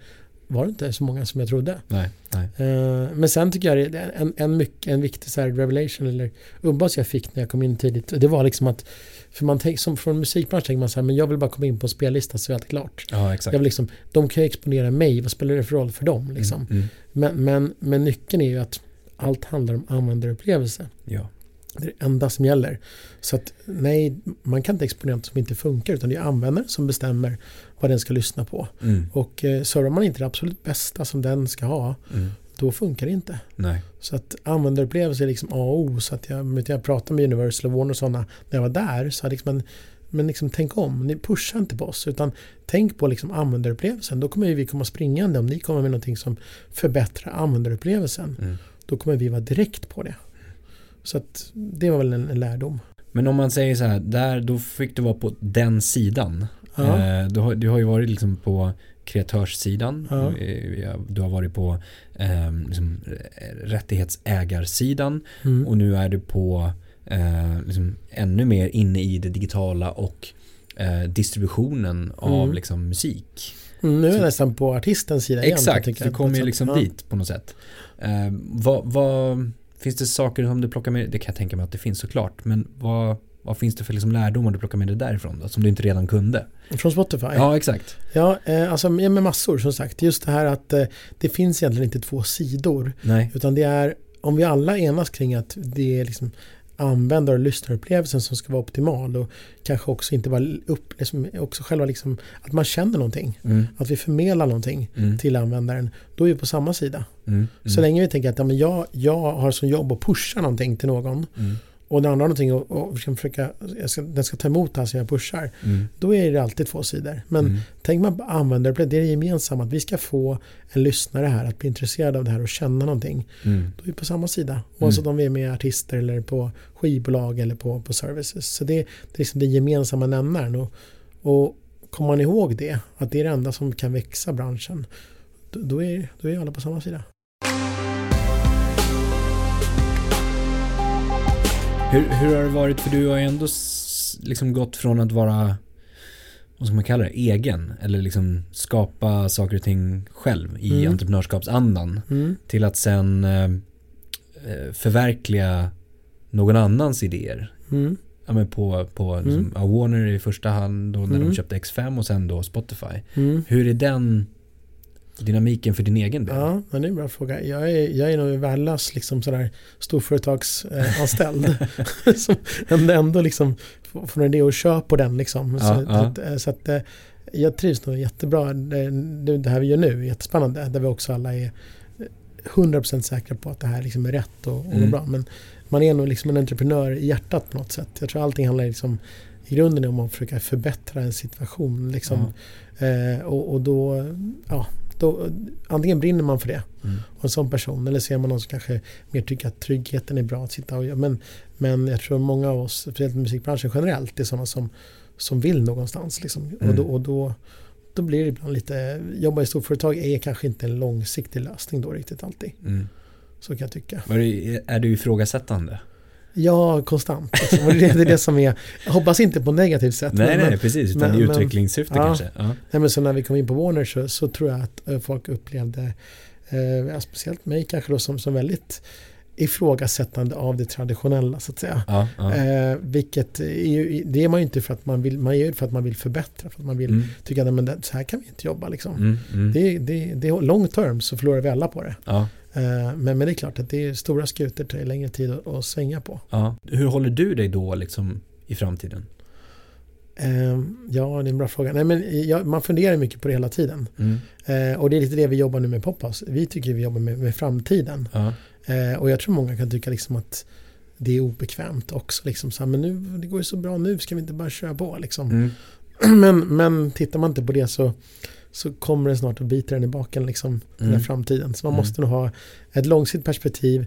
var det inte så många som jag trodde. Nej, nej. Eh, men sen tycker jag en, en, mycket, en viktig så revelation eller umbass jag fick när jag kom in tidigt. Det var liksom att för man tänker, som från musikbranschen tänker man så här, men jag vill bara komma in på en spellista så är allt klart. Ja, exakt. Jag vill liksom, de kan ju exponera mig, vad spelar det för roll för dem? Liksom? Mm, mm. Men, men, men nyckeln är ju att allt handlar om användarupplevelse. Ja. Det är det enda som gäller. Så att nej, man kan inte exponera något som inte funkar utan det är användaren som bestämmer vad den ska lyssna på. Mm, Och eh, servar man inte det absolut bästa som den ska ha, mm. då funkar det inte. Nej. Så att användarupplevelse är liksom A och O. Så att jag, jag pratade med Universal och Warner och sådana när jag var där. Så liksom en, men liksom tänk om, ni pushar inte på oss utan tänk på liksom användarupplevelsen. Då kommer vi komma springande om ni kommer med någonting som förbättrar användarupplevelsen. Mm. Då kommer vi vara direkt på det. Så att det var väl en, en lärdom. Men om man säger så här, där, då fick du vara på den sidan. Ja. Eh, du, har, du har ju varit liksom på kreatörssidan. Ja. Eh, Du har varit på eh, liksom, eh, rättighetsägarsidan. Mm. Och nu är du på eh, liksom, ännu mer inne i det digitala och eh, distributionen av Mm. liksom, musik. Mm, nu är jag Så- nästan på artistens sida igen. Exakt, du kommer ju liksom Ja. dit på något sätt. Eh, vad, vad, finns det saker som du plockar med Det kan jag tänka mig att det finns såklart. Men vad, vad finns det för liksom lärdomar du plockar med dig därifrån då? Som du inte redan kunde? Från Spotify? Ja, exakt. Ja, eh, alltså med massor som sagt. Just det här att eh, det finns egentligen inte två sidor. Nej. Utan det är, om vi alla enas kring att det är liksom användar och lyssnarupplevelsen som ska vara optimal och kanske också inte bara upp, liksom, också själva liksom, att man känner någonting. Mm, Att vi förmedlar någonting mm, till användaren. Då är vi på samma sida. mm, Så länge vi tänker att ja, men jag, jag har som jobb att pusha någonting till någon mm, och den andra har någonting och, och försöka, jag ska, den ska ta emot här som jag pushar. mm, Då är det alltid två sidor. Men mm, Tänk man på användarupplevelse, det är det gemensamma att vi ska få en lyssnare här att bli intresserad av det här och känna någonting. mm, Då är vi på samma sida. Oavsett om vi är med artister eller på skivbolag eller på, på services. Så det, det är liksom den gemensamma nämnaren. Och, och kommer man ihåg det, att det är det enda som kan växa branschen, då, då, är, då är alla på samma sida. Hur, hur har det varit? För du har ju ändå liksom gått från att vara, vad ska man kalla det, egen. Eller liksom skapa saker och ting själv i Mm. entreprenörskapsandan. Mm. Till att sen eh, eh, förverkliga någon annans idéer. Mm. Ja, men på, på liksom, Mm. Warner i första hand då när Mm. de köpte X5 och sen då Spotify. Mm. Hur är den dynamiken för din egen del? Ja, men det är en bra fråga. Jag är, jag är nog värdelös liksom sådär storföretagsanställd. Eh, som ändå, liksom får en idé och kör på den liksom. Ja, så, ja. Att, eh, så att eh, jag trivs nog jättebra. Det, det det här vi gör nu är jättespännande. Där vi också alla är eh, 100% säkra på att det här liksom är rätt och, och Mm. bra. Men man är nog liksom en entreprenör i hjärtat på något sätt. Jag tror allting handlar liksom i grunden om att försöka förbättra en situation. Liksom. Eh, och, och då, ja, då, antingen brinner man för det Mm. och en sån person eller ser man någon som kanske mer tycker att tryggheten är bra att sitta och göra. Men, men jag tror många av oss, speciellt musikbranschen generellt, är sådana som, som vill någonstans. Liksom. Mm. Och, då, och då, då blir det ibland lite, jobba i storföretag är kanske inte en långsiktig lösning då riktigt alltid. Mm. Så kan jag tycka. Det, är du ifrågasättande? Ja, konstant. Liksom. Det, är det som är, jag hoppas inte på negativt sätt. Nej, men, nej, precis. Utan men- i utvecklingssyfte ja. kanske. Ja. Nej, men så när vi kom in på Warner så, så tror jag att eh, folk upplevde, eh, speciellt mig kanske då, som, som väldigt ifrågasättande av det traditionella så att säga. Ja, ja. Eh, vilket är det är man ju inte för att man vill, man gör det för att man vill förbättra, för att man vill Mm. tycka att men det, så här kan vi inte jobba liksom. Mm, mm. Det, det, det är long term så förlorar vi alla på det. Ja, men, men det är klart att det är stora skutor, tar längre tid att, att svänga på. ja. Hur håller du dig då liksom i framtiden? Eh, ja, det är en bra fråga. Nej, men jag, man funderar mycket på det hela tiden. Mm. Eh, och det är lite det vi jobbar nu med Pophouse. Vi tycker vi jobbar med, med framtiden. Ja. Eh, och jag tror många kan tycka liksom att det är obekvämt också. Liksom så här, men nu, det går ju så bra nu, ska vi inte bara köra på liksom. Mm. men, men tittar man inte på det så, så kommer det snart att bita den i baken, liksom, den här Mm. framtiden. Så man Mm. måste nog ha ett långsiktigt perspektiv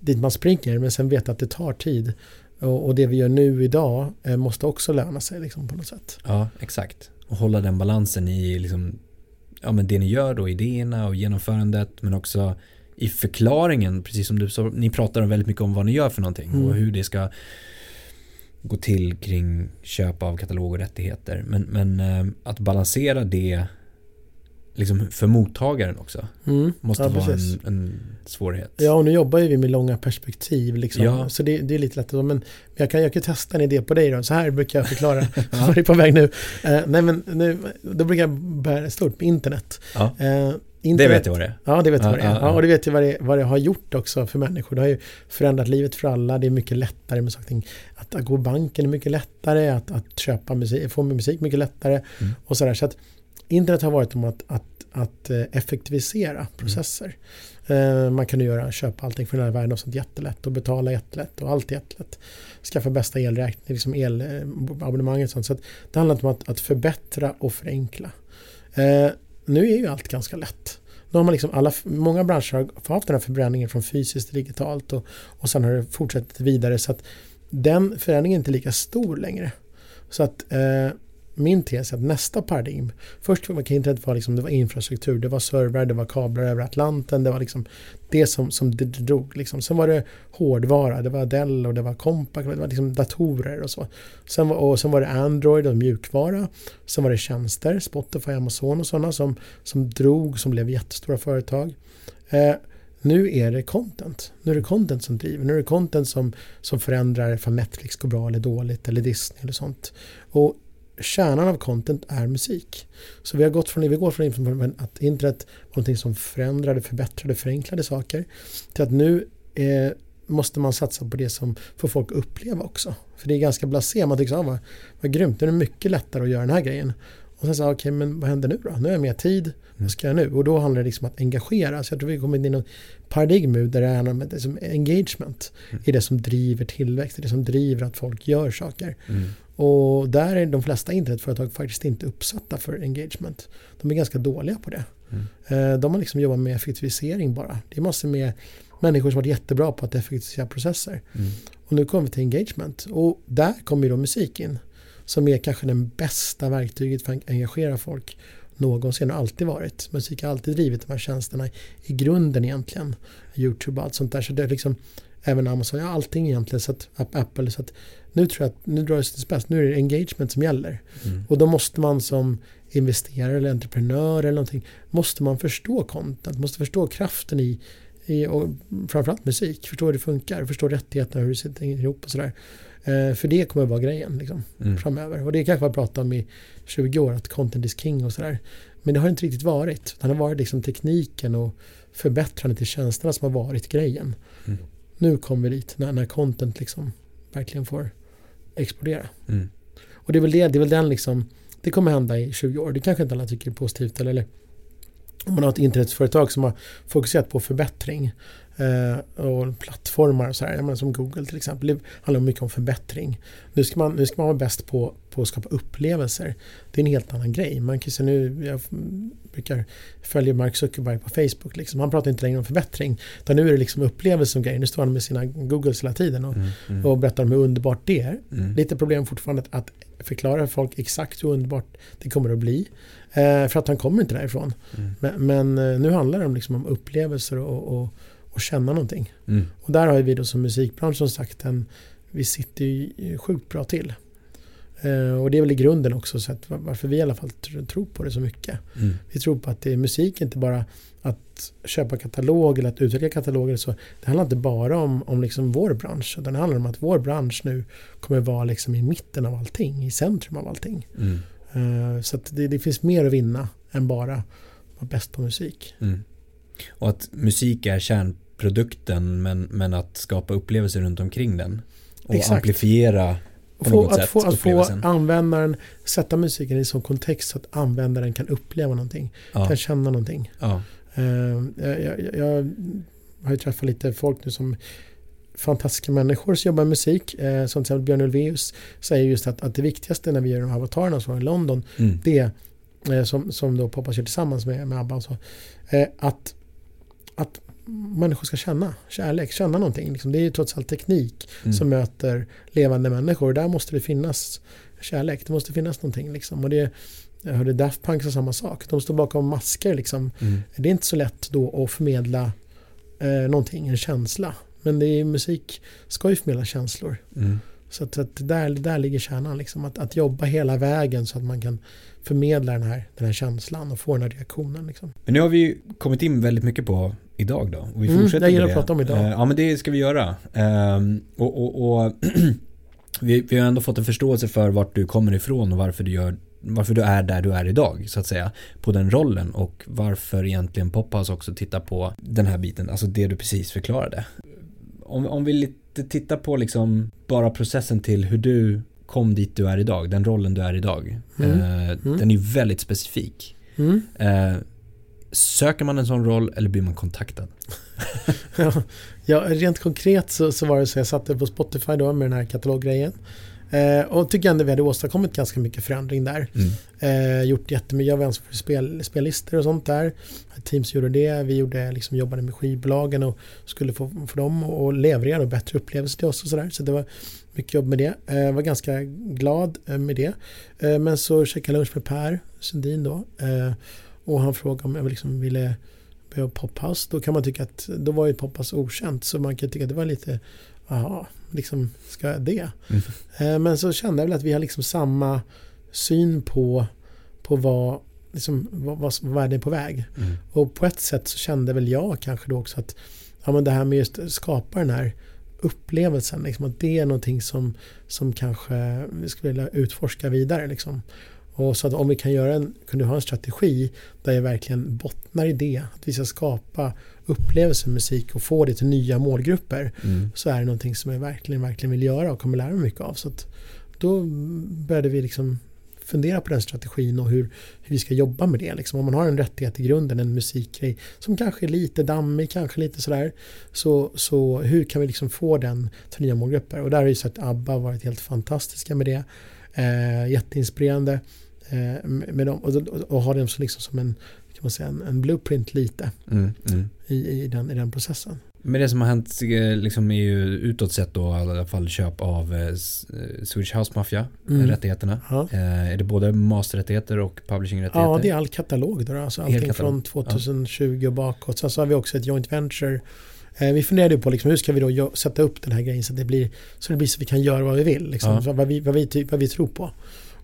dit man springer, men sen veta att det tar tid. Och, och det vi gör nu idag eh, måste också löna sig liksom, på något sätt. Ja, exakt. Och hålla den balansen i liksom, ja, men det ni gör då, idéerna och genomförandet, men också i förklaringen, precis som du sa, ni pratar väldigt mycket om vad ni gör för någonting Mm. och hur det ska gå till kring köp av katalog och rättigheter. Men, men eh, att balansera det liksom för mottagaren också Mm. måste ja, vara en, en svårighet. Ja, och nu jobbar ju vi med långa perspektiv. Liksom. Ja. Så det, det är lite lättare. Men jag kan, jag kan testa en idé på dig då. Så här brukar jag förklara. Var är på väg nu? Eh, nej, men nu, då brukar jag börja stort med internet. Ja, det internet vet jag vad det är. Ja, det vet jag Ja, vad det är. ja, Ja, ja. och det vet jag vad det, vad det har gjort också för människor. Det har ju förändrat livet för alla. Det är mycket lättare med saker. Att, att gå banken är mycket lättare. Att, att köpa musik, få musik mycket lättare. Mm. Och sådär. Så att internet har varit om att, att, att eh, effektivisera processer. Eh, Man kan ju göra, köpa allting från hela världen och sånt jättelätt och betala jättelätt och allt jättelätt. Skaffa bästa elräkning, liksom elabonnemanget och sånt. Så att det handlar om att, att förbättra och förenkla. Eh, nu är ju allt ganska lätt. Nu har man liksom alla, många branscher har haft den här förbränningen från fysiskt till digitalt och, och sen har det fortsatt vidare så att den förändringen är inte lika stor längre. Så att eh, min tes är att nästa paradigm, först var internet var, liksom, det var infrastruktur, det var servrar, det var kablar över Atlanten, det var liksom det som, som det drog. Liksom. Sen var det hårdvara, det var Dell och det var Compaq, det var liksom datorer och så. Sen var, och sen var det Android och mjukvara. Sen var det tjänster, Spotify, Amazon och sådana som, som drog, som blev jättestora företag. Eh, nu är det content. Nu är det content som driver. Nu är det content som, som förändrar ifall Netflix går bra eller dåligt eller Disney eller sånt. Och kärnan av content är musik. Så vi har gått från, vi går från att internet var någonting som förändrade, förbättrade, förenklade saker till att nu eh, måste man satsa på det som får folk att uppleva också. För det är ganska blasé, man tycker så ah, vad, vad grymt, nu är det mycket lättare att göra den här grejen. Och sen så, okej, men vad händer nu då? Nu har jag mer tid, vad ska jag nu? Och då handlar det liksom om att engagera. Så jag tror vi kommer in i något paradigm nu där det är något, liksom engagement är det som driver tillväxt, det är det som driver att folk gör saker. Mm. Och där är de flesta internetföretag faktiskt inte uppsatta för engagement. De är ganska dåliga på det. Mm. Eh, De har liksom jobbat med effektivisering bara. Det är massor med människor som varit jättebra på att effektivisera processer. Mm. Och nu kommer vi till engagement. Och där kommer ju då musik in. Som är kanske den bästa verktyget för att engagera folk någonsin och alltid varit. Musik har alltid drivit de här tjänsterna i grunden egentligen. Youtube och allt sånt där. Så det är liksom även Amazon, ja allting egentligen. Så att, Apple. Så att nu tror jag att nu drar det till spets. Nu är det engagement som gäller. Mm. Och då måste man som investerare eller entreprenör eller någonting måste man förstå content, måste förstå kraften i, i och framförallt musik, förstå hur det funkar, förstå rättigheterna, hur det sitter ihop och sådär. Eh, för det kommer att vara grejen liksom, Mm. framöver. Och det kanske man pratat om i 20 år, att content is king och sådär. Men det har inte riktigt varit. Det har varit liksom tekniken och förbättrandet till tjänsterna som har varit grejen. Mm. Nu kommer vi dit, när, när content liksom verkligen får explodera. Mm. Och det är väl, det, det är väl den liksom, det kommer hända i 20 år. Det kanske inte alla tycker är positivt eller, eller om man har ett internetföretag som har fokuserat på förbättring och plattformar och jag menar som Google till exempel, det handlar mycket om förbättring. Nu ska man, nu ska man vara bäst på, på att skapa upplevelser. Det är en helt annan grej. Man kan se nu, jag brukar följa Mark Zuckerberg på Facebook, liksom. han pratar inte längre om förbättring, utan nu är det liksom upplevelse som grej. Nu står han med sina Googles hela tiden och, Mm. Mm. och berättar om hur underbart det är. Mm. Lite problem fortfarande att förklara för folk exakt hur underbart det kommer att bli. Eh, för att han kommer inte därifrån. Mm. Men, men eh, nu handlar det om, liksom, om upplevelser och, och, och känna någonting. Mm. Och där har vi då som musikbransch som sagt en, vi sitter ju sjukt bra till. Eh, och det är väl i grunden också så att var- varför vi i alla fall tr- tror på det så mycket. Mm. Vi tror på att det är musik, inte bara att köpa katalog eller att utveckla kataloger. Så det handlar inte bara om, om liksom vår bransch, utan det handlar om att vår bransch nu kommer vara liksom i mitten av allting, i centrum av allting. Mm. Eh, Så det, det finns mer att vinna än bara vara bäst på musik. Mm. Och att musik är kärnprodukten men, men att skapa upplevelser runt omkring den. Och Exakt. amplifiera på Få, något att sätt få, att få användaren sätta musiken i sån kontext så att användaren kan uppleva någonting, Ja. kan känna någonting. Ja. Eh, Jag, jag, jag har ju träffat lite folk nu som fantastiska människor som jobbar med musik. Eh, som till exempel Björn Ulvaeus säger just att, att det viktigaste när vi gör de här avatarerna som var i London, Mm. det eh, som, som då Poppa kör tillsammans med, med ABBA så, eh, att, att människor ska känna kärlek, känna någonting. Liksom, det är ju trots allt teknik Mm. som möter levande människor. Där måste det finnas kärlek, det måste finnas någonting. Liksom. Och det, jag hörde Daft Punk sa samma sak. De står bakom masker. Liksom. Mm. Det är inte så lätt då att förmedla eh, någonting, en känsla. Men det är, musik ska ju förmedla känslor. Mm. Så att, att där, där ligger kärnan. Liksom. Att, att jobba hela vägen så att man kan förmedla den här, den här känslan och få den här reaktionen. Liksom. Men nu har vi kommit in väldigt mycket på idag då. Och vi Mm, fortsätter jag gillar att prata om idag. Eh, Ja men det ska vi göra. Ehm, och och, och vi, vi har ändå fått en förståelse för vart du kommer ifrån och varför du gör varför du är där du är idag så att säga på den rollen och varför egentligen Pophouse också tittar på den här biten, alltså det du precis förklarade. Om, om vi lite tittar på liksom bara processen till hur du kom dit du är idag, den rollen du är idag. Mm. Eh, Mm. Den är väldigt specifik. Mm. Eh, söker man en sån roll eller blir man kontaktad? Ja, rent konkret så, så var det så jag satte på Spotify då med den här kataloggrejen. Eh, och tycker ändå vi hade åstadkommit ganska mycket förändring där. Mm. Eh, gjort jättemycket, jag var ansvarig för spel, spellistor och sånt där. Teams gjorde det, vi gjorde, liksom, jobbade med skivbolagen och skulle få för dem att leverera och bättre upplevelser till oss och sådär. Så det var mycket jobb med det. Eh, var ganska glad eh, med det. Eh, men så käkade jag lunch med Per Sundin då. Eh, och han frågade om jag liksom ville börja pophouse. Då kan man tycka att då var ju pophouse okänt. Så man kan tycka att det var lite, jaha, liksom ska jag det? Mm. Eh, Men så kände jag väl att vi har liksom samma syn på, på vad, liksom, vad, vad, vad världen är på väg. Mm. Och på ett sätt så kände väl jag kanske då också att ja, men det här med just att skapa den här upplevelsen, liksom, att det är någonting som, som kanske vi skulle vilja utforska vidare. Liksom. Och så att om vi kan göra en, kunde ha en strategi där jag verkligen bottnar i det, att vi ska skapa upplevelser musik och få det till nya målgrupper Mm. så är det någonting som jag verkligen, verkligen vill göra och kommer lära mig mycket av. Så att då började vi liksom fundera på den strategin och hur, hur vi ska jobba med det. Liksom. Om man har en rättighet i grunden, en musikgrej som kanske är lite dammig, kanske lite sådär. Så, så hur kan vi liksom få den till nya målgrupper? Och där har ju sett ABBA varit helt fantastiska med det. Eh, jätteinspirerande med dem och, och, ha dem som, liksom som en, kan man säga, en, en blueprint lite Mm. Mm. i, i, den, i den processen. Men det som har hänt eh, liksom är ju utåt sett då i alla fall köp av eh, eh, Swedish House Mafia, Mm. eh, rättigheterna. Ja. Eh, är det både masterrättigheter och publishingrättigheter? Ja, det är all katalog då. Alltså allting katalog. från 2020 och bakåt. Sen så har vi också ett joint venture. Eh, vi funderade ju på liksom, hur ska vi då sätta upp den här grejen så att det blir så det blir så vi kan göra vad vi vill. Liksom, Ja. vad, vi, vad, vi, vad vi tror på.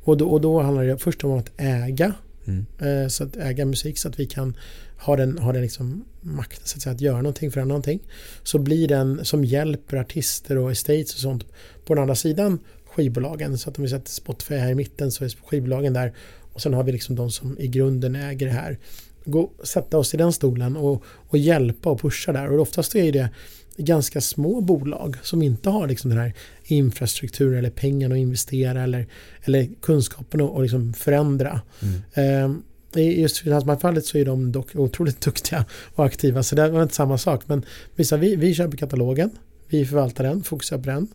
Och då, och då handlar det först om att äga. Mm. Eh, så att äga musik så att vi kan ha den, ha den liksom makten så att, säga, att göra någonting, förändra någonting. Så blir den som hjälper artister och estates och sånt på den andra sidan skivbolagen. Så att om vi sätter Spotify här i mitten så är skivbolagen där. Och sen har vi liksom de som i grunden äger det här. Gå, sätta oss i den stolen och, och hjälpa och pusha där. Och oftast är det ganska små bolag som inte har liksom den här infrastrukturen eller pengarna att investera eller, eller kunskapen att och liksom förändra. Mm. Eh, I just Finansmarknadsfallet så är de dock otroligt duktiga och aktiva så det var inte samma sak. Men vissa, vi, vi köper katalogen, vi förvaltar den, fokuserar på den.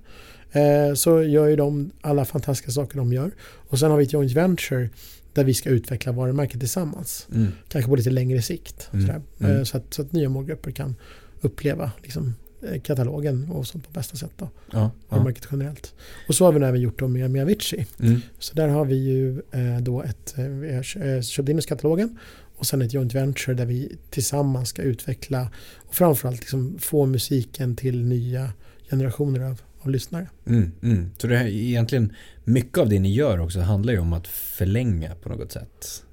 Eh, så gör ju de alla fantastiska saker de gör. Och sen har vi ett joint venture där vi ska utveckla varumärket tillsammans. Mm. Kanske på lite längre sikt. Mm. Mm. Eh, Så, att, så att nya målgrupper kan uppleva liksom, katalogen och sånt på bästa sätt. Då, Ja, ja. varumärket generellt. Och så har vi även gjort då med, med Avicii. Mm. Så där har vi ju eh, då ett, eh, vi har eh, köpt in oss katalogen och sen ett joint venture där vi tillsammans ska utveckla och framförallt liksom få musiken till nya generationer av, av lyssnare. Mm. Mm. Så det här, egentligen mycket av det ni gör också handlar ju om att förlänga på något sätt eh,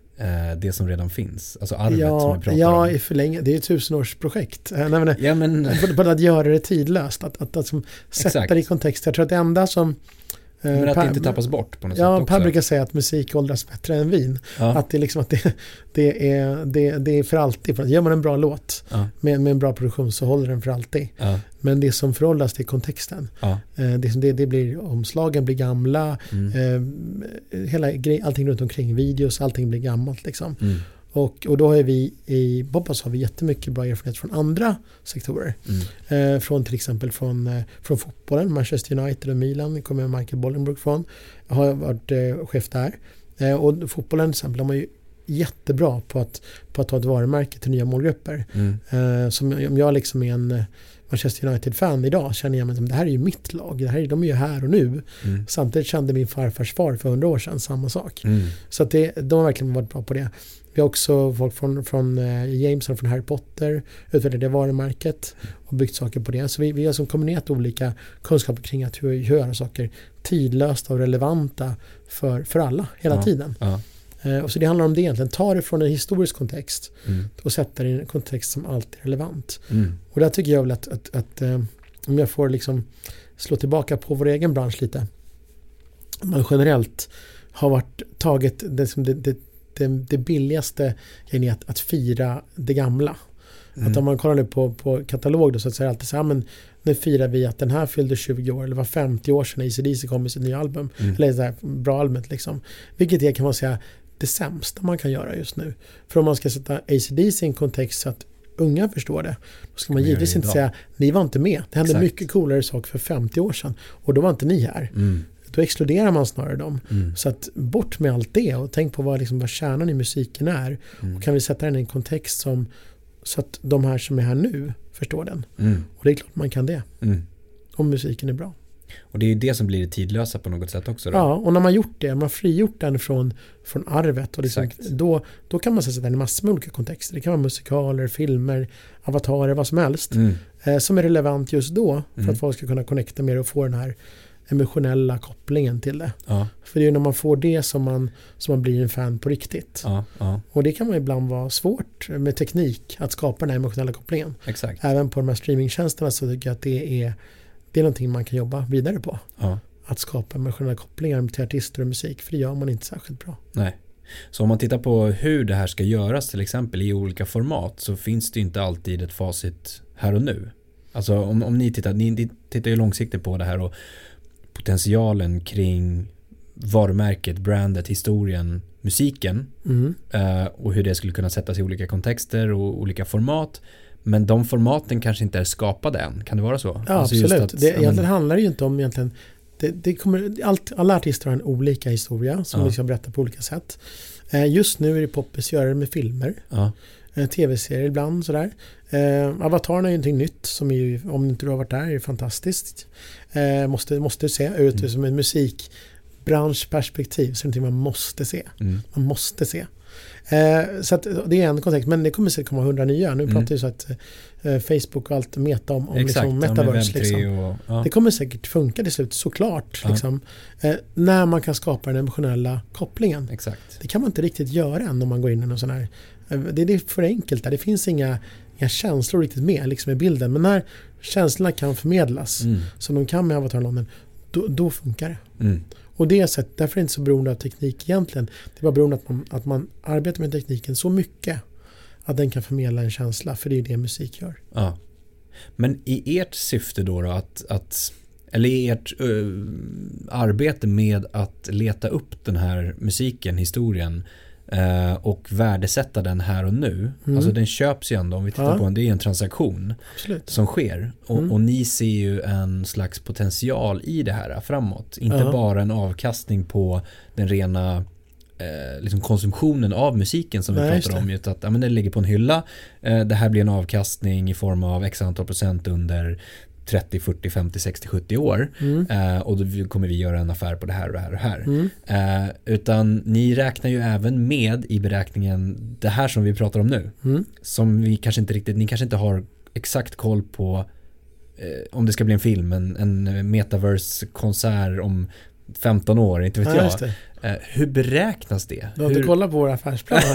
det som redan finns. Alltså arvet som Ja, vi pratar ja om. i förlänge, det är ett tusenårsprojekt. Eh, nej, men, Ja men både att göra det tidlöst, att, att, att som sätta det i kontext. Jag tror att det enda som... eh, Men att Per- det inte tappas bort på något Ja, sätt Per också. brukar säga att musik åldras bättre än vin. ja. Att det är liksom att det, det, är, det, det är för alltid. För att gör man en bra låt Ja. med, med en bra produktion så håller den för alltid. Ja. Men det som föråldras är kontexten. Ja. Eh, det, det blir omslagen blir gamla, Mm. eh, hela grej, allting runt omkring, videos, allting blir gammalt liksom. Mm. Och, och då har vi i Bobas har vi jättemycket bra erfarenhet från andra sektorer. Mm. Eh, från till exempel från, eh, från fotbollen, Manchester United och Milan kommer Michael Bollenbrook från. Har varit eh, chef där. Eh, och fotbollen till exempel, de är ju jättebra på att, på att ta ett varumärke till nya målgrupper. Mm. Eh, som om jag liksom är en eh, Manchester United-fan idag känner jag mig som det här är ju mitt lag. Det här är, de är ju här och nu. Mm. Samtidigt kände min farfars far för hundra år sedan samma sak. Mm. Så att det, de har verkligen varit bra på det. Vi har också folk från, från eh, Jameson från Harry Potter utvecklat det varumärket och byggt saker på det. Så vi, vi har som kombinerat olika kunskaper kring att hur, hur göra saker tidlöst och relevanta för, för alla hela Ja. tiden. Ja. Eh, och så det handlar om det egentligen. Ta det från en historisk kontext Mm. och sätta det i en kontext som alltid är relevant. Mm. Och där tycker jag väl att, att, att eh, om jag får liksom slå tillbaka på vår egen bransch lite. Man generellt har varit tagit det, som det, det, det, det billigaste grejen i att, att fira det gamla. Mm. Att om man kollar nu på, på katalog då så säga alltid så här, men nu firar vi att den här fyllde 20 år eller var 50 år sedan ACDC kom med sitt nya album. Mm. Eller så här, bra albumet liksom. Vilket är kan man säga det sämsta man kan göra just nu. För om man ska sätta ACDC i en kontext så att unga förstår det. Då ska man givetvis inte säga ni var inte med. Det hände Exakt. mycket coolare saker för 50 år sedan. Och då var inte ni här. Mm. Då exkluderar man snarare dem. Mm. Så att bort med allt det och tänk på vad, liksom, vad kärnan i musiken är. Mm. Och kan vi sätta den i en kontext som så att de här som är här nu förstår den. Mm. Och det är klart man kan det. Mm. Om musiken är bra. Och det är ju det som blir det tidlösa på något sätt också då. Ja, och när man gjort det, man har frigjort den från, från arvet och liksom, då, då kan man sätta den i massor med olika kontexter. Det kan vara musikaler, filmer, avatarer, vad som helst. Mm. Eh, som är relevant just då för Mm. att folk ska kunna connecta med det och få den här emotionella kopplingen till det. Ja, För det är ju när man får det som man, som man blir en fan på riktigt. ja, ja, Och det kan man ibland vara svårt med teknik att skapa den här emotionella kopplingen. exakt. Även på de här streamingtjänsterna så tycker jag att det är, det är någonting man kan jobba vidare på. Att skapa emotionella kopplingar till artister och musik. För det gör man inte särskilt bra. nej. Så om man tittar på hur det här ska göras till exempel i olika format så finns det inte alltid ett facit här och nu. Alltså om, om ni tittar, ni, ni tittar ju långsiktigt på det här och potentialen kring varumärket, brandet, historien, musiken Mm. eh, och hur det skulle kunna sättas i olika kontexter och olika format. Men de formaten kanske inte är skapade än. Kan det vara så? Ja, Alltså absolut. att- det, men- egentligen handlar det ju inte om egentligen det, det kommer, allt, alla artister har en olika historia som Ja. vi ska berätta på olika sätt. Eh, just nu är det poppis att göra det med filmer. Ja, eh, tv-serier ibland sådär. Eh, Avatarn är ju någonting nytt som är om inte du har varit där, är fantastiskt. Eh, måste, måste se ut Mm. som en musikbranschperspektiv. Så det är man måste se. mm, Man måste se. Eh, så det är en kontext, men det kommer säkert komma hundra nya. Nu Mm. pratar ju så att eh, Facebook och allt meta om, om exakt. liksom ja, med metaverse. Web3 liksom. och, ja. Det kommer säkert funka till slut, såklart. Ja. Liksom. Eh, när man kan skapa den emotionella kopplingen. Exakt. Det kan man inte riktigt göra än om man går in i någon sån här... eh, Det det är för enkelt där. Det finns inga, inga känslor riktigt med liksom i bilden. Men när känslorna kan förmedlas, Mm, som de kan med Avatar London, då, då funkar det. mm, Och det är så att, därför är det inte så beroende av teknik egentligen. Det är bara beroende att man, att man arbetar med tekniken så mycket att den kan förmedla en känsla. För det är ju det musik gör. ja. Men i ert syfte då, då att, att eller i ert ö, arbete med att leta upp den här musiken, historien och värdesätta den här och nu. Mm. Alltså den köps ju ändå, om vi tittar Ja. på den, det är en transaktion Absolut. som sker. Och, Mm. och ni ser ju en slags potential i det här framåt. Inte Ja. bara en avkastning på den rena eh, liksom konsumtionen av musiken som vi Nej, just pratar det. om. Utan att ja, men den ligger på en hylla. Eh, det här blir en avkastning i form av x antal procent under 30, 40, 50, 60, 70 år. Mm. Eh, och då kommer vi göra en affär på det här och det här och det här. Mm. Eh, utan ni räknar ju även med i beräkningen det här som vi pratar om nu. Mm. Som vi kanske inte riktigt, ni kanske inte har exakt koll på eh, om det ska bli en film, en, en metaverse-konsert om 15 år, inte vet Ja, jag. Eh, hur beräknas det? Du har inte hur, kollat på vår affärsplan?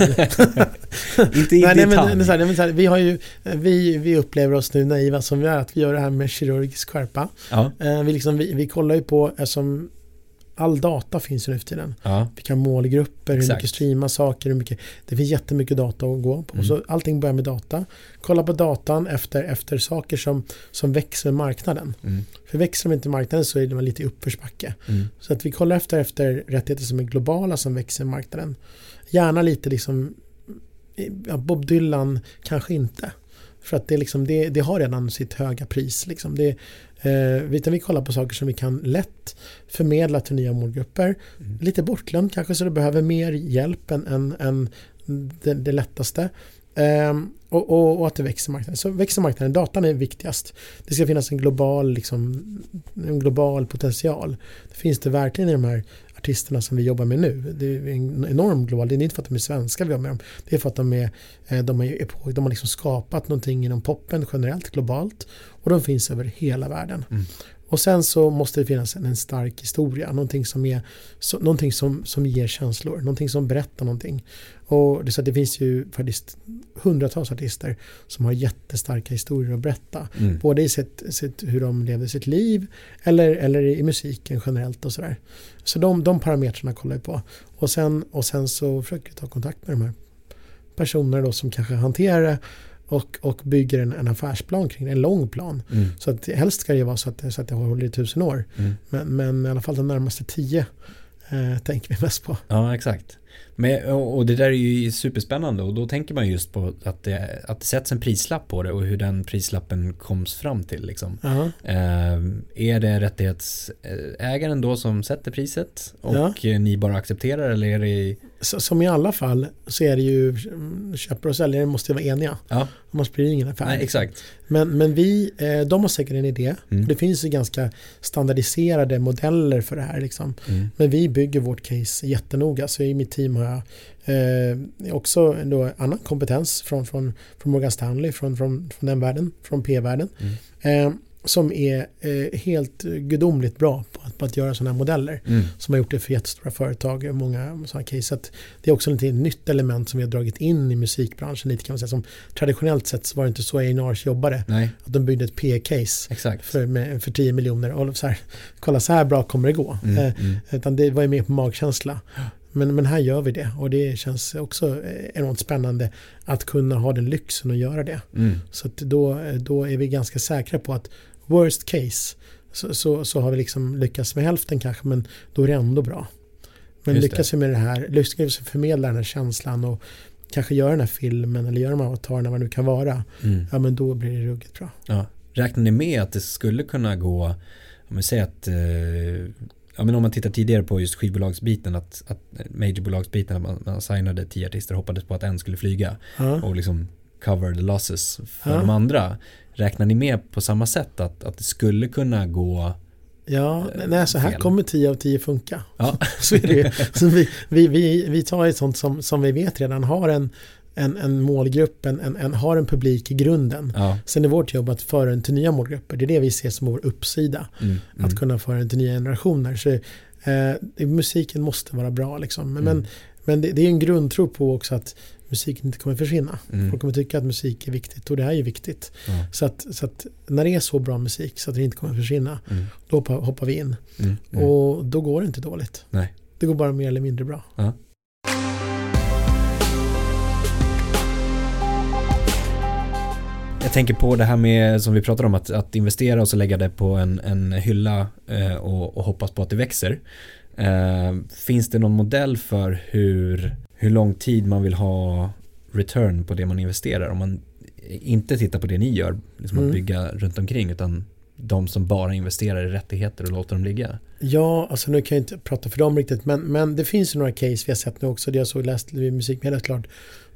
inte i nej, nej, detalj. men, men, så här, nej, men så här, vi, har ju, vi, vi upplever oss nu naiva som vi är, att vi gör det här med kirurgisk skärpa. ja, Eh, vi, liksom, vi, vi kollar ju på, eftersom all data finns ju nu för tiden. ja, Vilka målgrupper, hur Exakt. mycket streama saker, hur mycket, det finns jättemycket data att gå på. Mm. Så allting börjar med data. Kolla på datan efter, efter saker som, som växer med marknaden. mm, För växer de inte marknaden så är det lite i uppförsbacke. mm, Så att vi kollar efter, efter rättigheter som är globala som växer i marknaden. Gärna lite liksom ja, Bob Dylan kanske inte. För att det, liksom, det, det har redan sitt höga pris. Liksom. Det, eh, utan vi kollar på saker som vi kan lätt förmedla till nya målgrupper. Mm. Lite bortglömt kanske så det behöver mer hjälp än, än, än det, det lättaste. Um, och, och, och, att det växer marknaden. Så växer marknaden, datan är viktigast. Det ska finnas en global, liksom, en global potential. Det finns det verkligen i de här artisterna som vi jobbar med nu. Det är en enorm global, det är inte för att de är svenska vi jobbar med dem. Det är för att de, är, eh, de, är på, de har liksom skapat någonting inom poppen generellt, globalt. Och de finns över hela världen. Mm. Och sen så måste det finnas en, en stark historia, någonting, som, är, så, någonting som, som ger känslor, någonting som berättar någonting. Och det, så det finns ju faktiskt hundratals artister som har jättestarka historier att berätta. Mm. Både i sitt, sitt, hur de levde sitt liv eller, eller i musiken generellt och sådär. Så de, de parametrarna kollar vi på. Och sen, och sen så försöker vi ta kontakt med de här personerna då som kanske hanterar det och, och bygger en, en affärsplan kring det, en lång plan. Mm. Så att helst ska det vara så att, så att det håller i tusen år. Mm. Men, men i alla fall de närmaste tio eh, tänker vi mest på. Ja, exakt. Men, och det där är ju superspännande och då tänker man just på att det, att det sätts en prislapp på det och hur den prislappen koms fram till. Liksom. Uh -huh. eh, är det rättighetsägaren då som sätter priset och ja. ni bara accepterar eller är det som i alla fall så är det ju köpare och säljare måste vara eniga. Ja. Annars blir det ingen affär. Nej, exakt. Men, men vi, eh, de har säkert en idé. Mm. Det finns ju ganska standardiserade modeller för det här. Liksom. Mm. Men vi bygger vårt case jättenoga. Så i mitt team har jag eh, också då annan kompetens från, från, från Morgan Stanley, från, från, från den världen, från P-världen. Mm. Eh, som är eh, helt gudomligt bra på att, på att göra sådana här modeller. Mm. Som har gjort det för jättestora företag, många sådana case. Så det är också ett nytt element som vi har dragit in i musikbranschen lite kan man säga. Som traditionellt sett var det inte så A&Rs jobbade. Nej. Att de byggde ett P-case för, för 10 miljoner och så här, kolla så här bra kommer det gå. Mm, eh, mm. Utan det var ju mer på magkänsla. Men, men här gör vi det och det känns också enormt spännande att kunna ha den lyxen att göra det. Mm. Så då, då är vi ganska säkra på att worst case så, så, så, har vi liksom lyckats med hälften kanske men då är det ändå bra. Men Just lyckas vi med det här, lyckas vi förmedla den här känslan och kanske göra den här filmen eller göra de här avatarerna vad det nu kan vara. Mm. Ja men då blir det ruggigt bra. Ja. Räknar ni med att det skulle kunna gå, om vi säger att eh, ja, men om man tittar tidigare på just skivbolagsbiten, att, att majorbolagsbiten, att man, man signade tio artister och hoppades på att en skulle flyga ja. och liksom cover the losses för ja. de andra. Räknar ni med på samma sätt att, att det skulle kunna gå Ja, eh, nej, så här kommer 10 av 10 funka. Ja. så är det så vi, vi, vi, vi tar ett sånt som, som vi vet redan har en, en, en målgrupp, en, en, en, har en publik i grunden. Ja. Sen är vårt jobb att föra den till nya målgrupper. Det är det vi ser som vår uppsida. Mm, mm. Att kunna föra den till nya generationer. Så, eh, musiken måste vara bra liksom. Men, mm. men det, det, är en grundtro på också att musiken inte kommer försvinna. Mm. Folk kommer tycka att musik är viktigt och det är ju viktigt. Mm. Så, att, så att när det är så bra musik så att det inte kommer försvinna, mm. då hoppar, hoppar, vi in. Mm. Mm. Och då går det inte dåligt. Nej. Det går bara mer eller mindre bra. Ja. Jag tänker på det här med som vi pratade om att, att investera och så lägga det på en, en hylla eh, och, och, hoppas på att det växer. Eh, finns det någon modell för hur hur lång tid man vill ha return på det man investerar. Om man inte tittar på det ni gör, liksom mm. att bygga runt omkring utan de som bara investerar i rättigheter och låter dem ligga? Ja, alltså nu kan jag inte prata för dem riktigt, men, men det finns ju några case vi har sett nu också, det jag såg läst i musikmedia klart,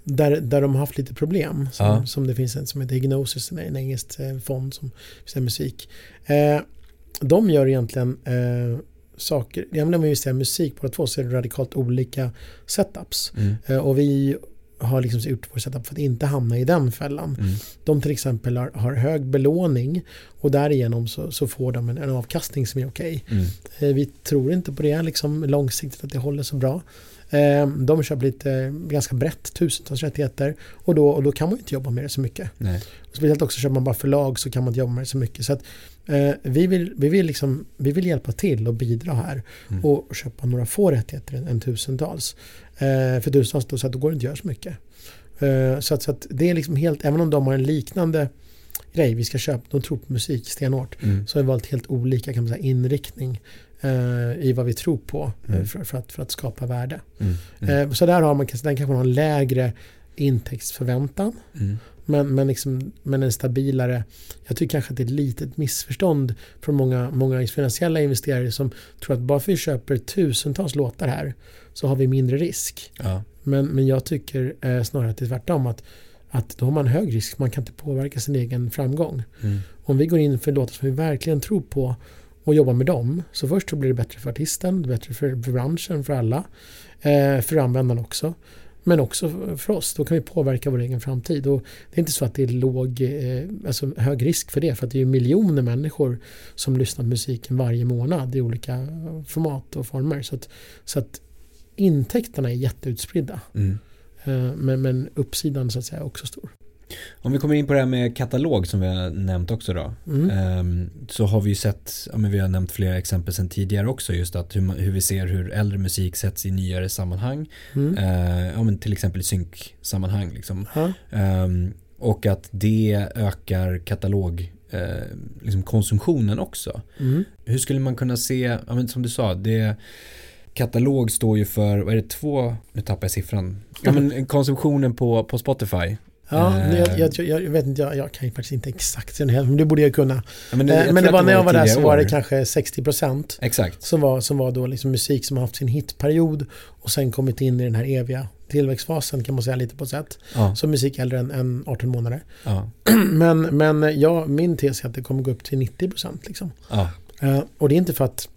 där, där de har haft lite problem. Som, ja. som det finns en som heter Hypnosis, en engelsk eh, fond som säger musik. Eh, de gör egentligen eh, saker, även om vi säger musik båda två så är det radikalt olika setups. Mm. Eh, och vi har liksom gjort vår setup för att inte hamna i den fällan. Mm. De till exempel har, har, hög belåning och därigenom så, så får de en, en avkastning som är okej. Okay. Mm. Eh, vi tror inte på det liksom, långsiktigt att det håller så bra. Eh, de köper lite ganska brett, tusentals rättigheter och då, och då kan man inte jobba med det så mycket. Nej. Speciellt också köper man bara förlag så kan man inte jobba med det så mycket. Så att, eh, vi, vill, vi, vill liksom, vi vill hjälpa till och bidra här mm. och köpa några få rättigheter än, än tusentals. Eh, för tusentals då, så att då går det inte att göra så mycket. Eh, så, att, så att det är liksom helt, även om de har en liknande grej, vi ska köpa, de tror på musik stenhårt, mm. så har vi valt helt olika kan man säga, inriktning i vad vi tror på mm. för, för, att, för att skapa värde. Mm. Mm. Så där har man, den kanske har en lägre intäktsförväntan. Men, men, liksom, men en stabilare, jag tycker kanske att det är ett litet missförstånd från många, många finansiella investerare som tror att bara för att vi köper tusentals låtar här så har vi mindre risk. Ja. Men, men jag tycker eh, snarare att det är tvärtom. Att, att då har man hög risk, man kan inte påverka sin egen framgång. Mm. Om vi går in för låtar som vi verkligen tror på och jobbar med dem. Så först så blir det bättre för artisten, bättre för, för branschen, för alla. Eh, för användarna också. Men också för oss, då kan vi påverka vår egen framtid. Och det är inte så att det är låg, eh, alltså hög risk för det. För att det är miljoner människor som lyssnar på musiken varje månad i olika format och former. Så att, så att intäkterna är jätteutspridda. Mm. Eh, men, men uppsidan så att säga är också stor. Om vi kommer in på det här med katalog som vi har nämnt också då. Mm. Ehm, så har vi ju sett, ja, men vi har nämnt flera exempel sedan tidigare också just att hur, man, hur vi ser hur äldre musik sätts i nyare sammanhang. Mm. Ehm, ja, men till exempel i synksammanhang liksom. Ehm, och att det ökar katalog eh, liksom konsumtionen också. Mm. Hur skulle man kunna se, ja, men som du sa, det katalog står ju för, vad är det, två, nu tappar jag siffran, ja, men konsumtionen på, på Spotify. Ja, Eh. jag, jag, jag, vet inte, jag, jag kan ju faktiskt inte exakt den här, men det borde jag kunna. Ja, men Eh, jag men det var när jag var där så var det år. kanske 60% Exakt. som var, som var då liksom musik som haft sin hitperiod och sen kommit in i den här eviga tillväxtfasen kan man säga lite på ett sätt. Ja, Så musik äldre än, än 18 månader. ja, Men, men ja, min tes är att det kommer gå upp till 90% liksom. ja. Eh, och det är inte för att,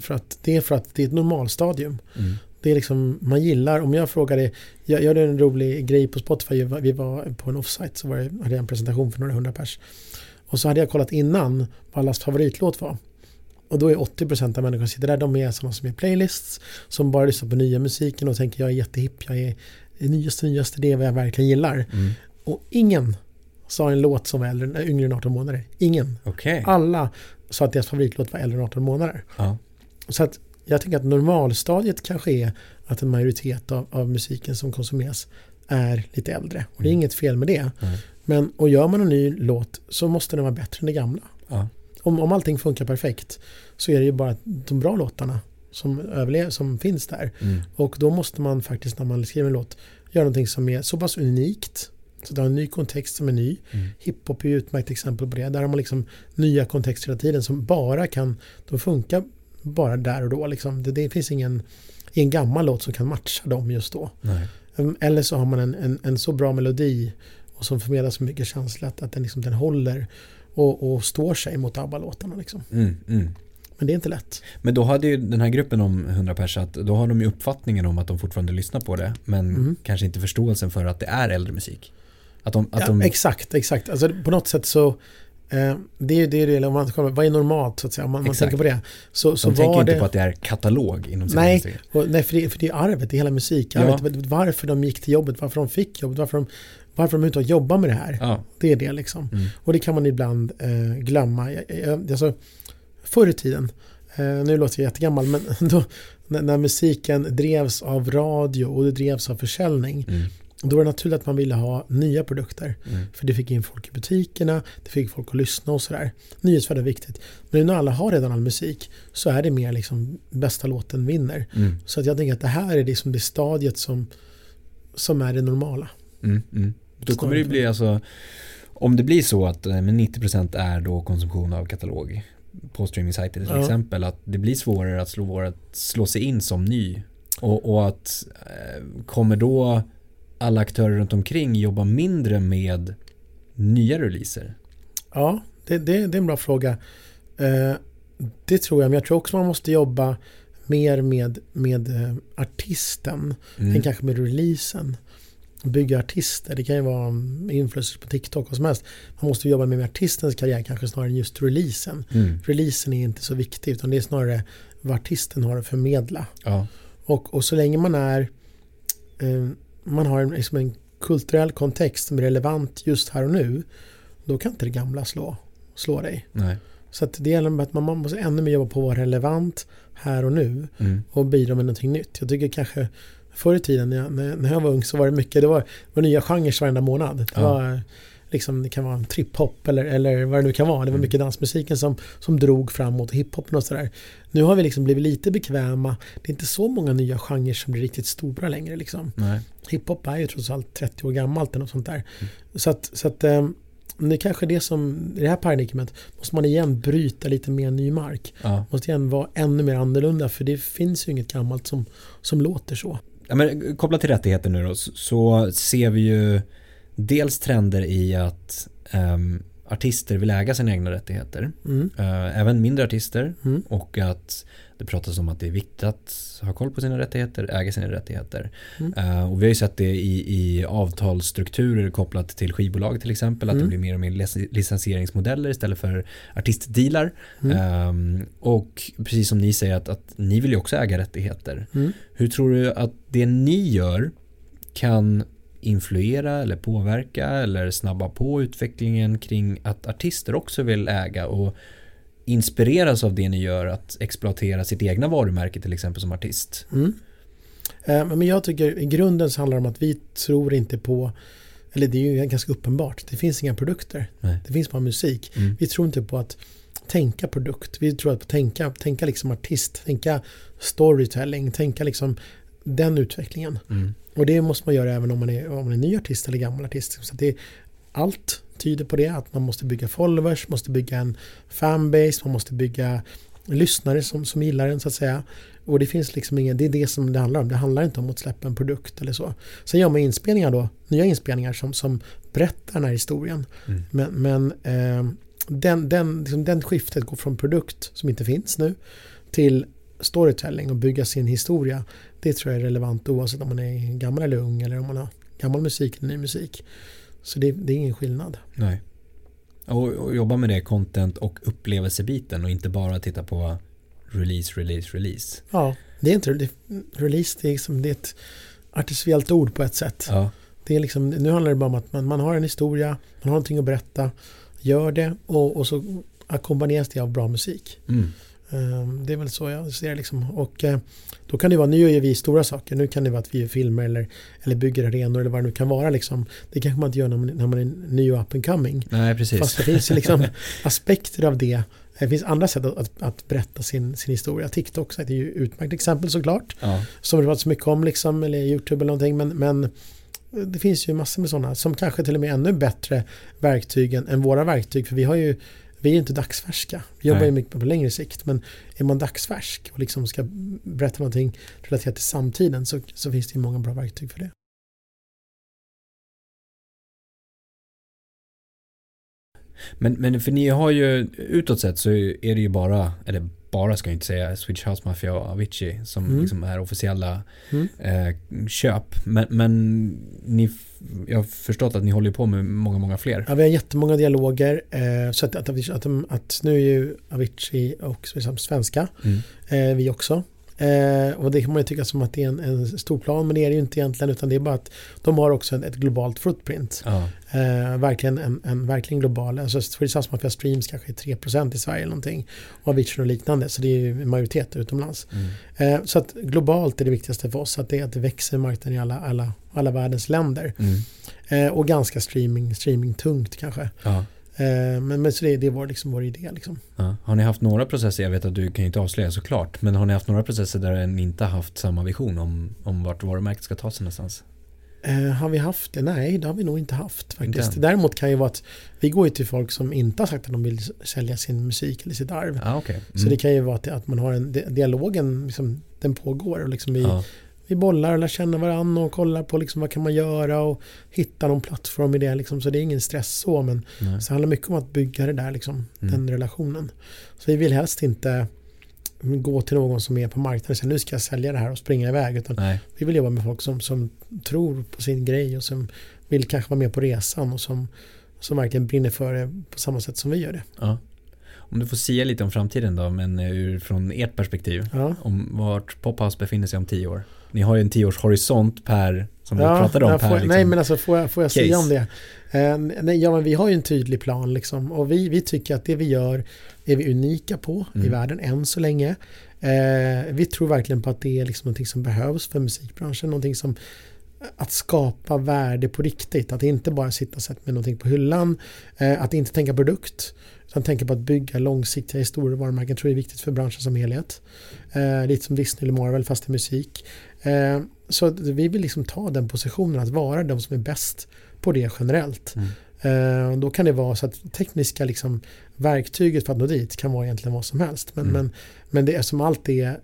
för att det är för att det är ett normalstadium. Mm. Det är liksom, man gillar, om jag frågar dig, jag gör en rolig grej på Spotify, vi var på en offsite så var det, hade jag en presentation för några hundra pers. Och så hade jag kollat innan vad allas favoritlåt var. Och då är 80% av människorna som sitter där, de är sådana som är playlists, som bara lyssnar på nya musiken och tänker jag är jättehipp, jag är nyaste, nyaste, det är vad jag verkligen gillar. Mm. Och ingen sa en låt som var äldre, yngre än 18 månader. Ingen. Okej. Alla sa att deras favoritlåt var äldre än 18 månader. Ja. Så att jag tänker att normalstadiet kanske är att en majoritet av, av musiken som konsumeras är lite äldre. Och det är Mm. inget fel med det. Nej. Men och gör man en ny låt så måste den vara bättre än det gamla. Ja. Om, om allting funkar perfekt så är det ju bara de bra låtarna som, överlever, som finns där. Mm. Och då måste man faktiskt när man skriver en låt göra någonting som är så pass unikt så det har en ny kontext som är ny. Mm. Hiphop är ju ett utmärkt exempel på det. Där har man liksom nya kontexter hela tiden som bara kan, de funkar bara där och då. Liksom. Det, det finns ingen, ingen gammal låt som kan matcha dem just då. Nej. Um, Eller så har man en, en, en så bra melodi och som förmedlar så mycket känsla att, att den, liksom, den håller och, och står sig mot ABBA-låtarna. Liksom. Mm. Mm. Men det är inte lätt. Men då hade ju den här gruppen om 100 pers att då har de ju uppfattningen om att de fortfarande lyssnar på det men Mm. kanske inte förståelsen för att det är äldre musik. Att de, att Ja, de Exakt, exakt. Alltså, på något sätt så det är ju det, det om man kommer, vad är normalt så att säga, om man, man tänker på det. Så, så de tänker inte det, på att det är katalog inom Nej. och, nej för, det, för det är arvet, det är hela musikarvet. Varför de gick till jobbet, varför de fick jobbet, varför de, varför de överhuvudtaget jobbar med det här. Ja. Det är det liksom. Mm. Och det kan man ibland eh, glömma. Jag, jag, alltså, förr i tiden, eh, nu låter jag jättegammal, men då, när, när musiken drevs av radio och det drevs av försäljning, Mm. Då var det naturligt att man ville ha nya produkter. Mm. För det fick in folk i butikerna, det fick folk att lyssna och sådär. Nyhetsvärde är viktigt. Men nu när alla har redan all musik så är det mer liksom bästa låten vinner. Mm. Så att jag tänker att det här är liksom det stadiet som, som är det normala. Mm. Mm. Då kommer det ju bli alltså om det blir så att eh, men 90% är då konsumtion av katalog på streamingsajter till Ja. exempel att det blir svårare att slå, att slå sig in som ny och, och att eh, kommer då alla aktörer runt omkring jobba mindre med nya releaser? Ja, det, det, det är en bra fråga. Eh, det tror jag, men jag tror också man måste jobba mer med, med eh, artisten Mm. än kanske med releasen. Bygga artister, det kan ju vara um, influencers på TikTok och som helst. Man måste jobba mer med artistens karriär kanske snarare än just releasen. Mm. Releasen är inte så viktig utan det är snarare vad artisten har att förmedla. Ja. Och, och så länge man är eh, man har en, liksom en kulturell kontext som är relevant just här och nu då kan inte det gamla slå, slå dig. Nej. Så att det gäller att man, man måste ännu mer jobba på att vara relevant här och nu Mm. och bidra med någonting nytt. Jag tycker kanske förr i tiden när jag, när, när jag var ung så var det mycket, det var, det var nya genrer varenda månad. Det Ja. var liksom, det kan vara en trip-hop eller, eller vad det nu kan vara. Det var Mm. mycket dansmusiken som, som drog framåt hiphopen och sådär. Nu har vi liksom blivit lite bekväma. Det är inte så många nya genrer som blir riktigt stora längre. Liksom. Nej. Hiphop är ju trots allt 30 år gammalt eller något sånt där. Mm. Så att, så att eh, det är kanske det som, i det här paradigmet måste man igen bryta lite mer ny mark. Ja. Måste igen vara ännu mer annorlunda för det finns ju inget gammalt som, som låter så. Ja, men kopplat till rättigheter nu då, så ser vi ju dels trender i att ehm, artister vill äga sina egna rättigheter. Mm. Eh, även mindre artister. Mm. Och att det pratas om att det är viktigt att ha koll på sina rättigheter, äga sina rättigheter. Mm. Eh, och vi har ju sett det i, i avtalsstrukturer kopplat till skivbolag till exempel. Att det Mm. blir mer och mer lic- licensieringsmodeller istället för artistdealar. Ehm, och precis som ni säger att, att ni vill ju också äga rättigheter. Mm. Hur tror du att det ni gör kan influera eller påverka eller snabba på utvecklingen kring att artister också vill äga och inspireras av det ni gör att exploatera sitt egna varumärke till exempel som artist? Mm. Eh, Men jag tycker i grunden så handlar det om att vi tror inte på, eller det är ju ganska uppenbart, det finns inga produkter. Nej. Det finns bara musik. Mm. Vi tror inte på att tänka produkt. Vi tror att tänka, tänka liksom artist, tänka storytelling, tänka liksom den utvecklingen. Mm. Och det måste man göra även om man är, om man är ny artist eller gammal artist. Så det, allt tyder på det, att man måste bygga followers, måste bygga en fanbase, man måste bygga lyssnare som, som gillar den så att säga. Och det finns liksom ingen, det är det som det handlar om. Det handlar inte om att släppa en produkt eller så. Sen gör man inspelningar då, nya inspelningar som, som berättar den här historien. Mm. Men, men eh, den, den, liksom den skiftet går från produkt som inte finns nu till storytelling och bygga sin historia. Det tror jag är relevant oavsett om man är gammal eller ung eller om man har gammal musik eller ny musik. Så det, det är ingen skillnad. Nej. Och, och jobba med det content och upplevelsebiten och inte bara titta på release, release, release. Ja, det är inte det, release, det är, liksom, det är ett artificiellt ord på ett sätt. Ja. Det är liksom, nu handlar det bara om att man, man har en historia, man har någonting att berätta, gör det och, och så ackompanjeras det av bra musik. Mm. Ehm, Det är väl så jag ser liksom. Och eh, då kan det vara, nu gör vi stora saker. Nu kan det vara att vi gör filmer eller, eller bygger arenor eller vad det nu kan vara liksom. Det kanske man inte gör när man, när man är ny och up and coming. Nej, precis. Fast det finns liksom aspekter av det. Det finns andra sätt att, att, att berätta sin, sin historia. TikTok är ju ett utmärkt exempel såklart. Ja. Som det varit så mycket om liksom, eller YouTube eller någonting. Men, men det finns ju massor med sådana som kanske till och med ännu bättre verktyg än, än våra verktyg. För vi har ju vi är inte dagsfärska. Vi jobbar ju mycket på längre sikt. Men är man dagsfärsk och liksom ska berätta någonting relaterat till samtiden så, så finns det ju många bra verktyg för det. Men, men för ni har ju utåt sett så är det ju bara, eller bara ska jag inte säga, Swedish House Mafia och Avicii som Mm. liksom är officiella Mm. eh, köp. Men, men ni, jag har förstått att ni håller på med många, många fler. Ja, vi har jättemånga dialoger. Eh, så att, att, att, att, nu är ju Avicii och liksom svenska. Mm. Eh, vi också. Eh, och det kan man ju tycka som att det är en, en stor plan men det är det ju inte egentligen utan det är bara att de har också ett, ett globalt footprint. Ja. Eh, verkligen en, en verkligen global, alltså Swedish House Mafia Streams kanske är 3% i Sverige eller någonting. Och Avicii och liknande så det är ju en majoritet utomlands. Mm. Eh, så att globalt är det viktigaste för oss att det, att det växer marknaden i alla, alla, alla världens länder. Mm. Eh, och ganska streaming, streaming tungt kanske. Ja. Eh, men, men så det, det vår, liksom, vår idé liksom. Ja. Har ni haft några processer, jag vet att du kan ju inte avslöja såklart, men har ni haft några processer där ni inte haft samma vision om, om vart varumärket ska ta sig någonstans? Eh, har vi haft det? Nej, det har vi nog inte haft faktiskt. Inte. Däremot kan ju vara att vi går ju till folk som inte har sagt att de vill sälja sin musik eller sitt arv. Ja, okej. Så det kan ju vara att, att man har en di- dialogen, liksom, den pågår och liksom vi, ja. Vi bollar och lär känna varandra och kollar på liksom vad kan man göra och hitta någon plattform i det. Liksom. Så det är ingen stress så men Nej. så det handlar mycket om att bygga det där, liksom, Mm. den relationen. Så vi vill helst inte gå till någon som är på marknaden och säga nu ska jag sälja det här och springa iväg. Utan Nej. vi vill jobba med folk som, som tror på sin grej och som vill kanske vara med på resan och som, som verkligen brinner för det på samma sätt som vi gör det. Ja. Om du får säga lite om framtiden då, men eh, ur, från ert perspektiv. Ja. Om vart Pophouse befinner sig om tio år. Ni har ju en tioårshorisont per, som vi pratade om, ja, per får, liksom. Nej men alltså får jag, får jag säga om det? Eh, nej, ja men vi har ju en tydlig plan liksom och vi, vi tycker att det vi gör är vi unika på i Mm. världen än så länge. Eh, vi tror verkligen på att det är liksom någonting som behövs för musikbranschen, någonting som att skapa värde på riktigt. Att inte bara sitta och sätta med någonting på hyllan. Eh, att inte tänka produkt. Utan tänka på att bygga långsiktiga historier och varumärken tror jag är viktigt för branschen som helhet. Eh, lite som Disney eller Marvel fast i musik. Eh, så vi vill liksom ta den positionen att vara de som är bäst på det generellt. Mm. Eh, då kan det vara så att tekniska liksom, verktyget för att nå dit kan vara egentligen vad som helst. Men, mm. men, men det är som allt är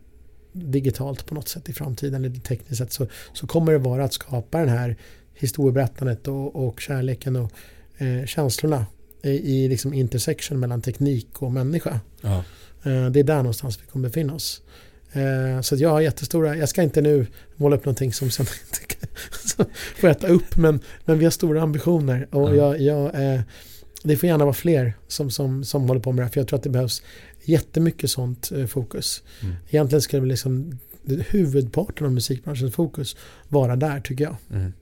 digitalt på något sätt i framtiden, eller tekniskt sett, så, så kommer det vara att skapa den här historieberättandet och, och kärleken och eh, känslorna i, i liksom intersection mellan teknik och människa. Ja. Eh, det är där någonstans vi kommer befinna oss. Eh, så jag har jättestora, jag ska inte nu måla upp någonting som sen inte får äta upp, men, men vi har stora ambitioner. Och jag, jag, eh, det får gärna vara fler som, som, som håller på med det här, för jag tror att det behövs jättemycket sånt eh, fokus. Mm. Egentligen skulle väl liksom huvudparten av musikbranschens fokus vara där tycker jag. Mm.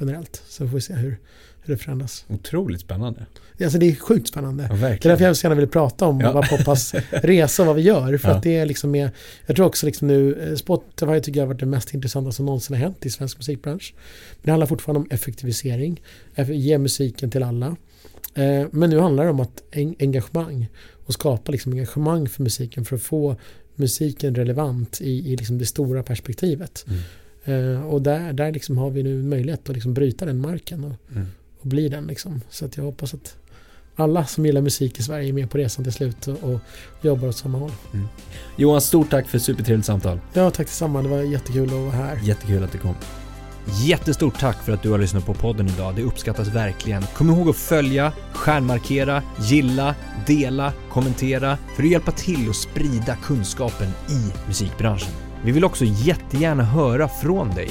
Generellt. Så får vi se hur, hur det förändras. Otroligt spännande. Alltså det är sjukt spännande. Ja, det är därför jag så gärna vill prata om ja. vad Poppas resa vad vi gör. För ja. att det är liksom mer, jag tror också liksom nu, eh, Spotify tycker jag har varit det mest intressanta som någonsin har hänt i svensk musikbransch. Men det handlar fortfarande om effektivisering, ge musiken till alla. Eh, men nu handlar det om att engagemang och skapa liksom engagemang för musiken för att få musiken relevant i, i liksom det stora perspektivet. Mm. Uh, och där, där liksom har vi nu möjlighet att liksom bryta den marken och, mm. Och bli den. Liksom. Så att jag hoppas att alla som gillar musik i Sverige är med på resan till slut och, och jobbar åt samma håll. Mm. Johan, stort tack för ett supertrevligt samtal. Ja, tack detsamma. Det var jättekul att vara här. Jättekul att du kom. Jättestort tack för att du har lyssnat på podden idag. Det uppskattas verkligen. Kom ihåg att följa, stjärnmarkera, gilla, dela, kommentera för att hjälpa till att sprida kunskapen i musikbranschen. Vi vill också jättegärna höra från dig.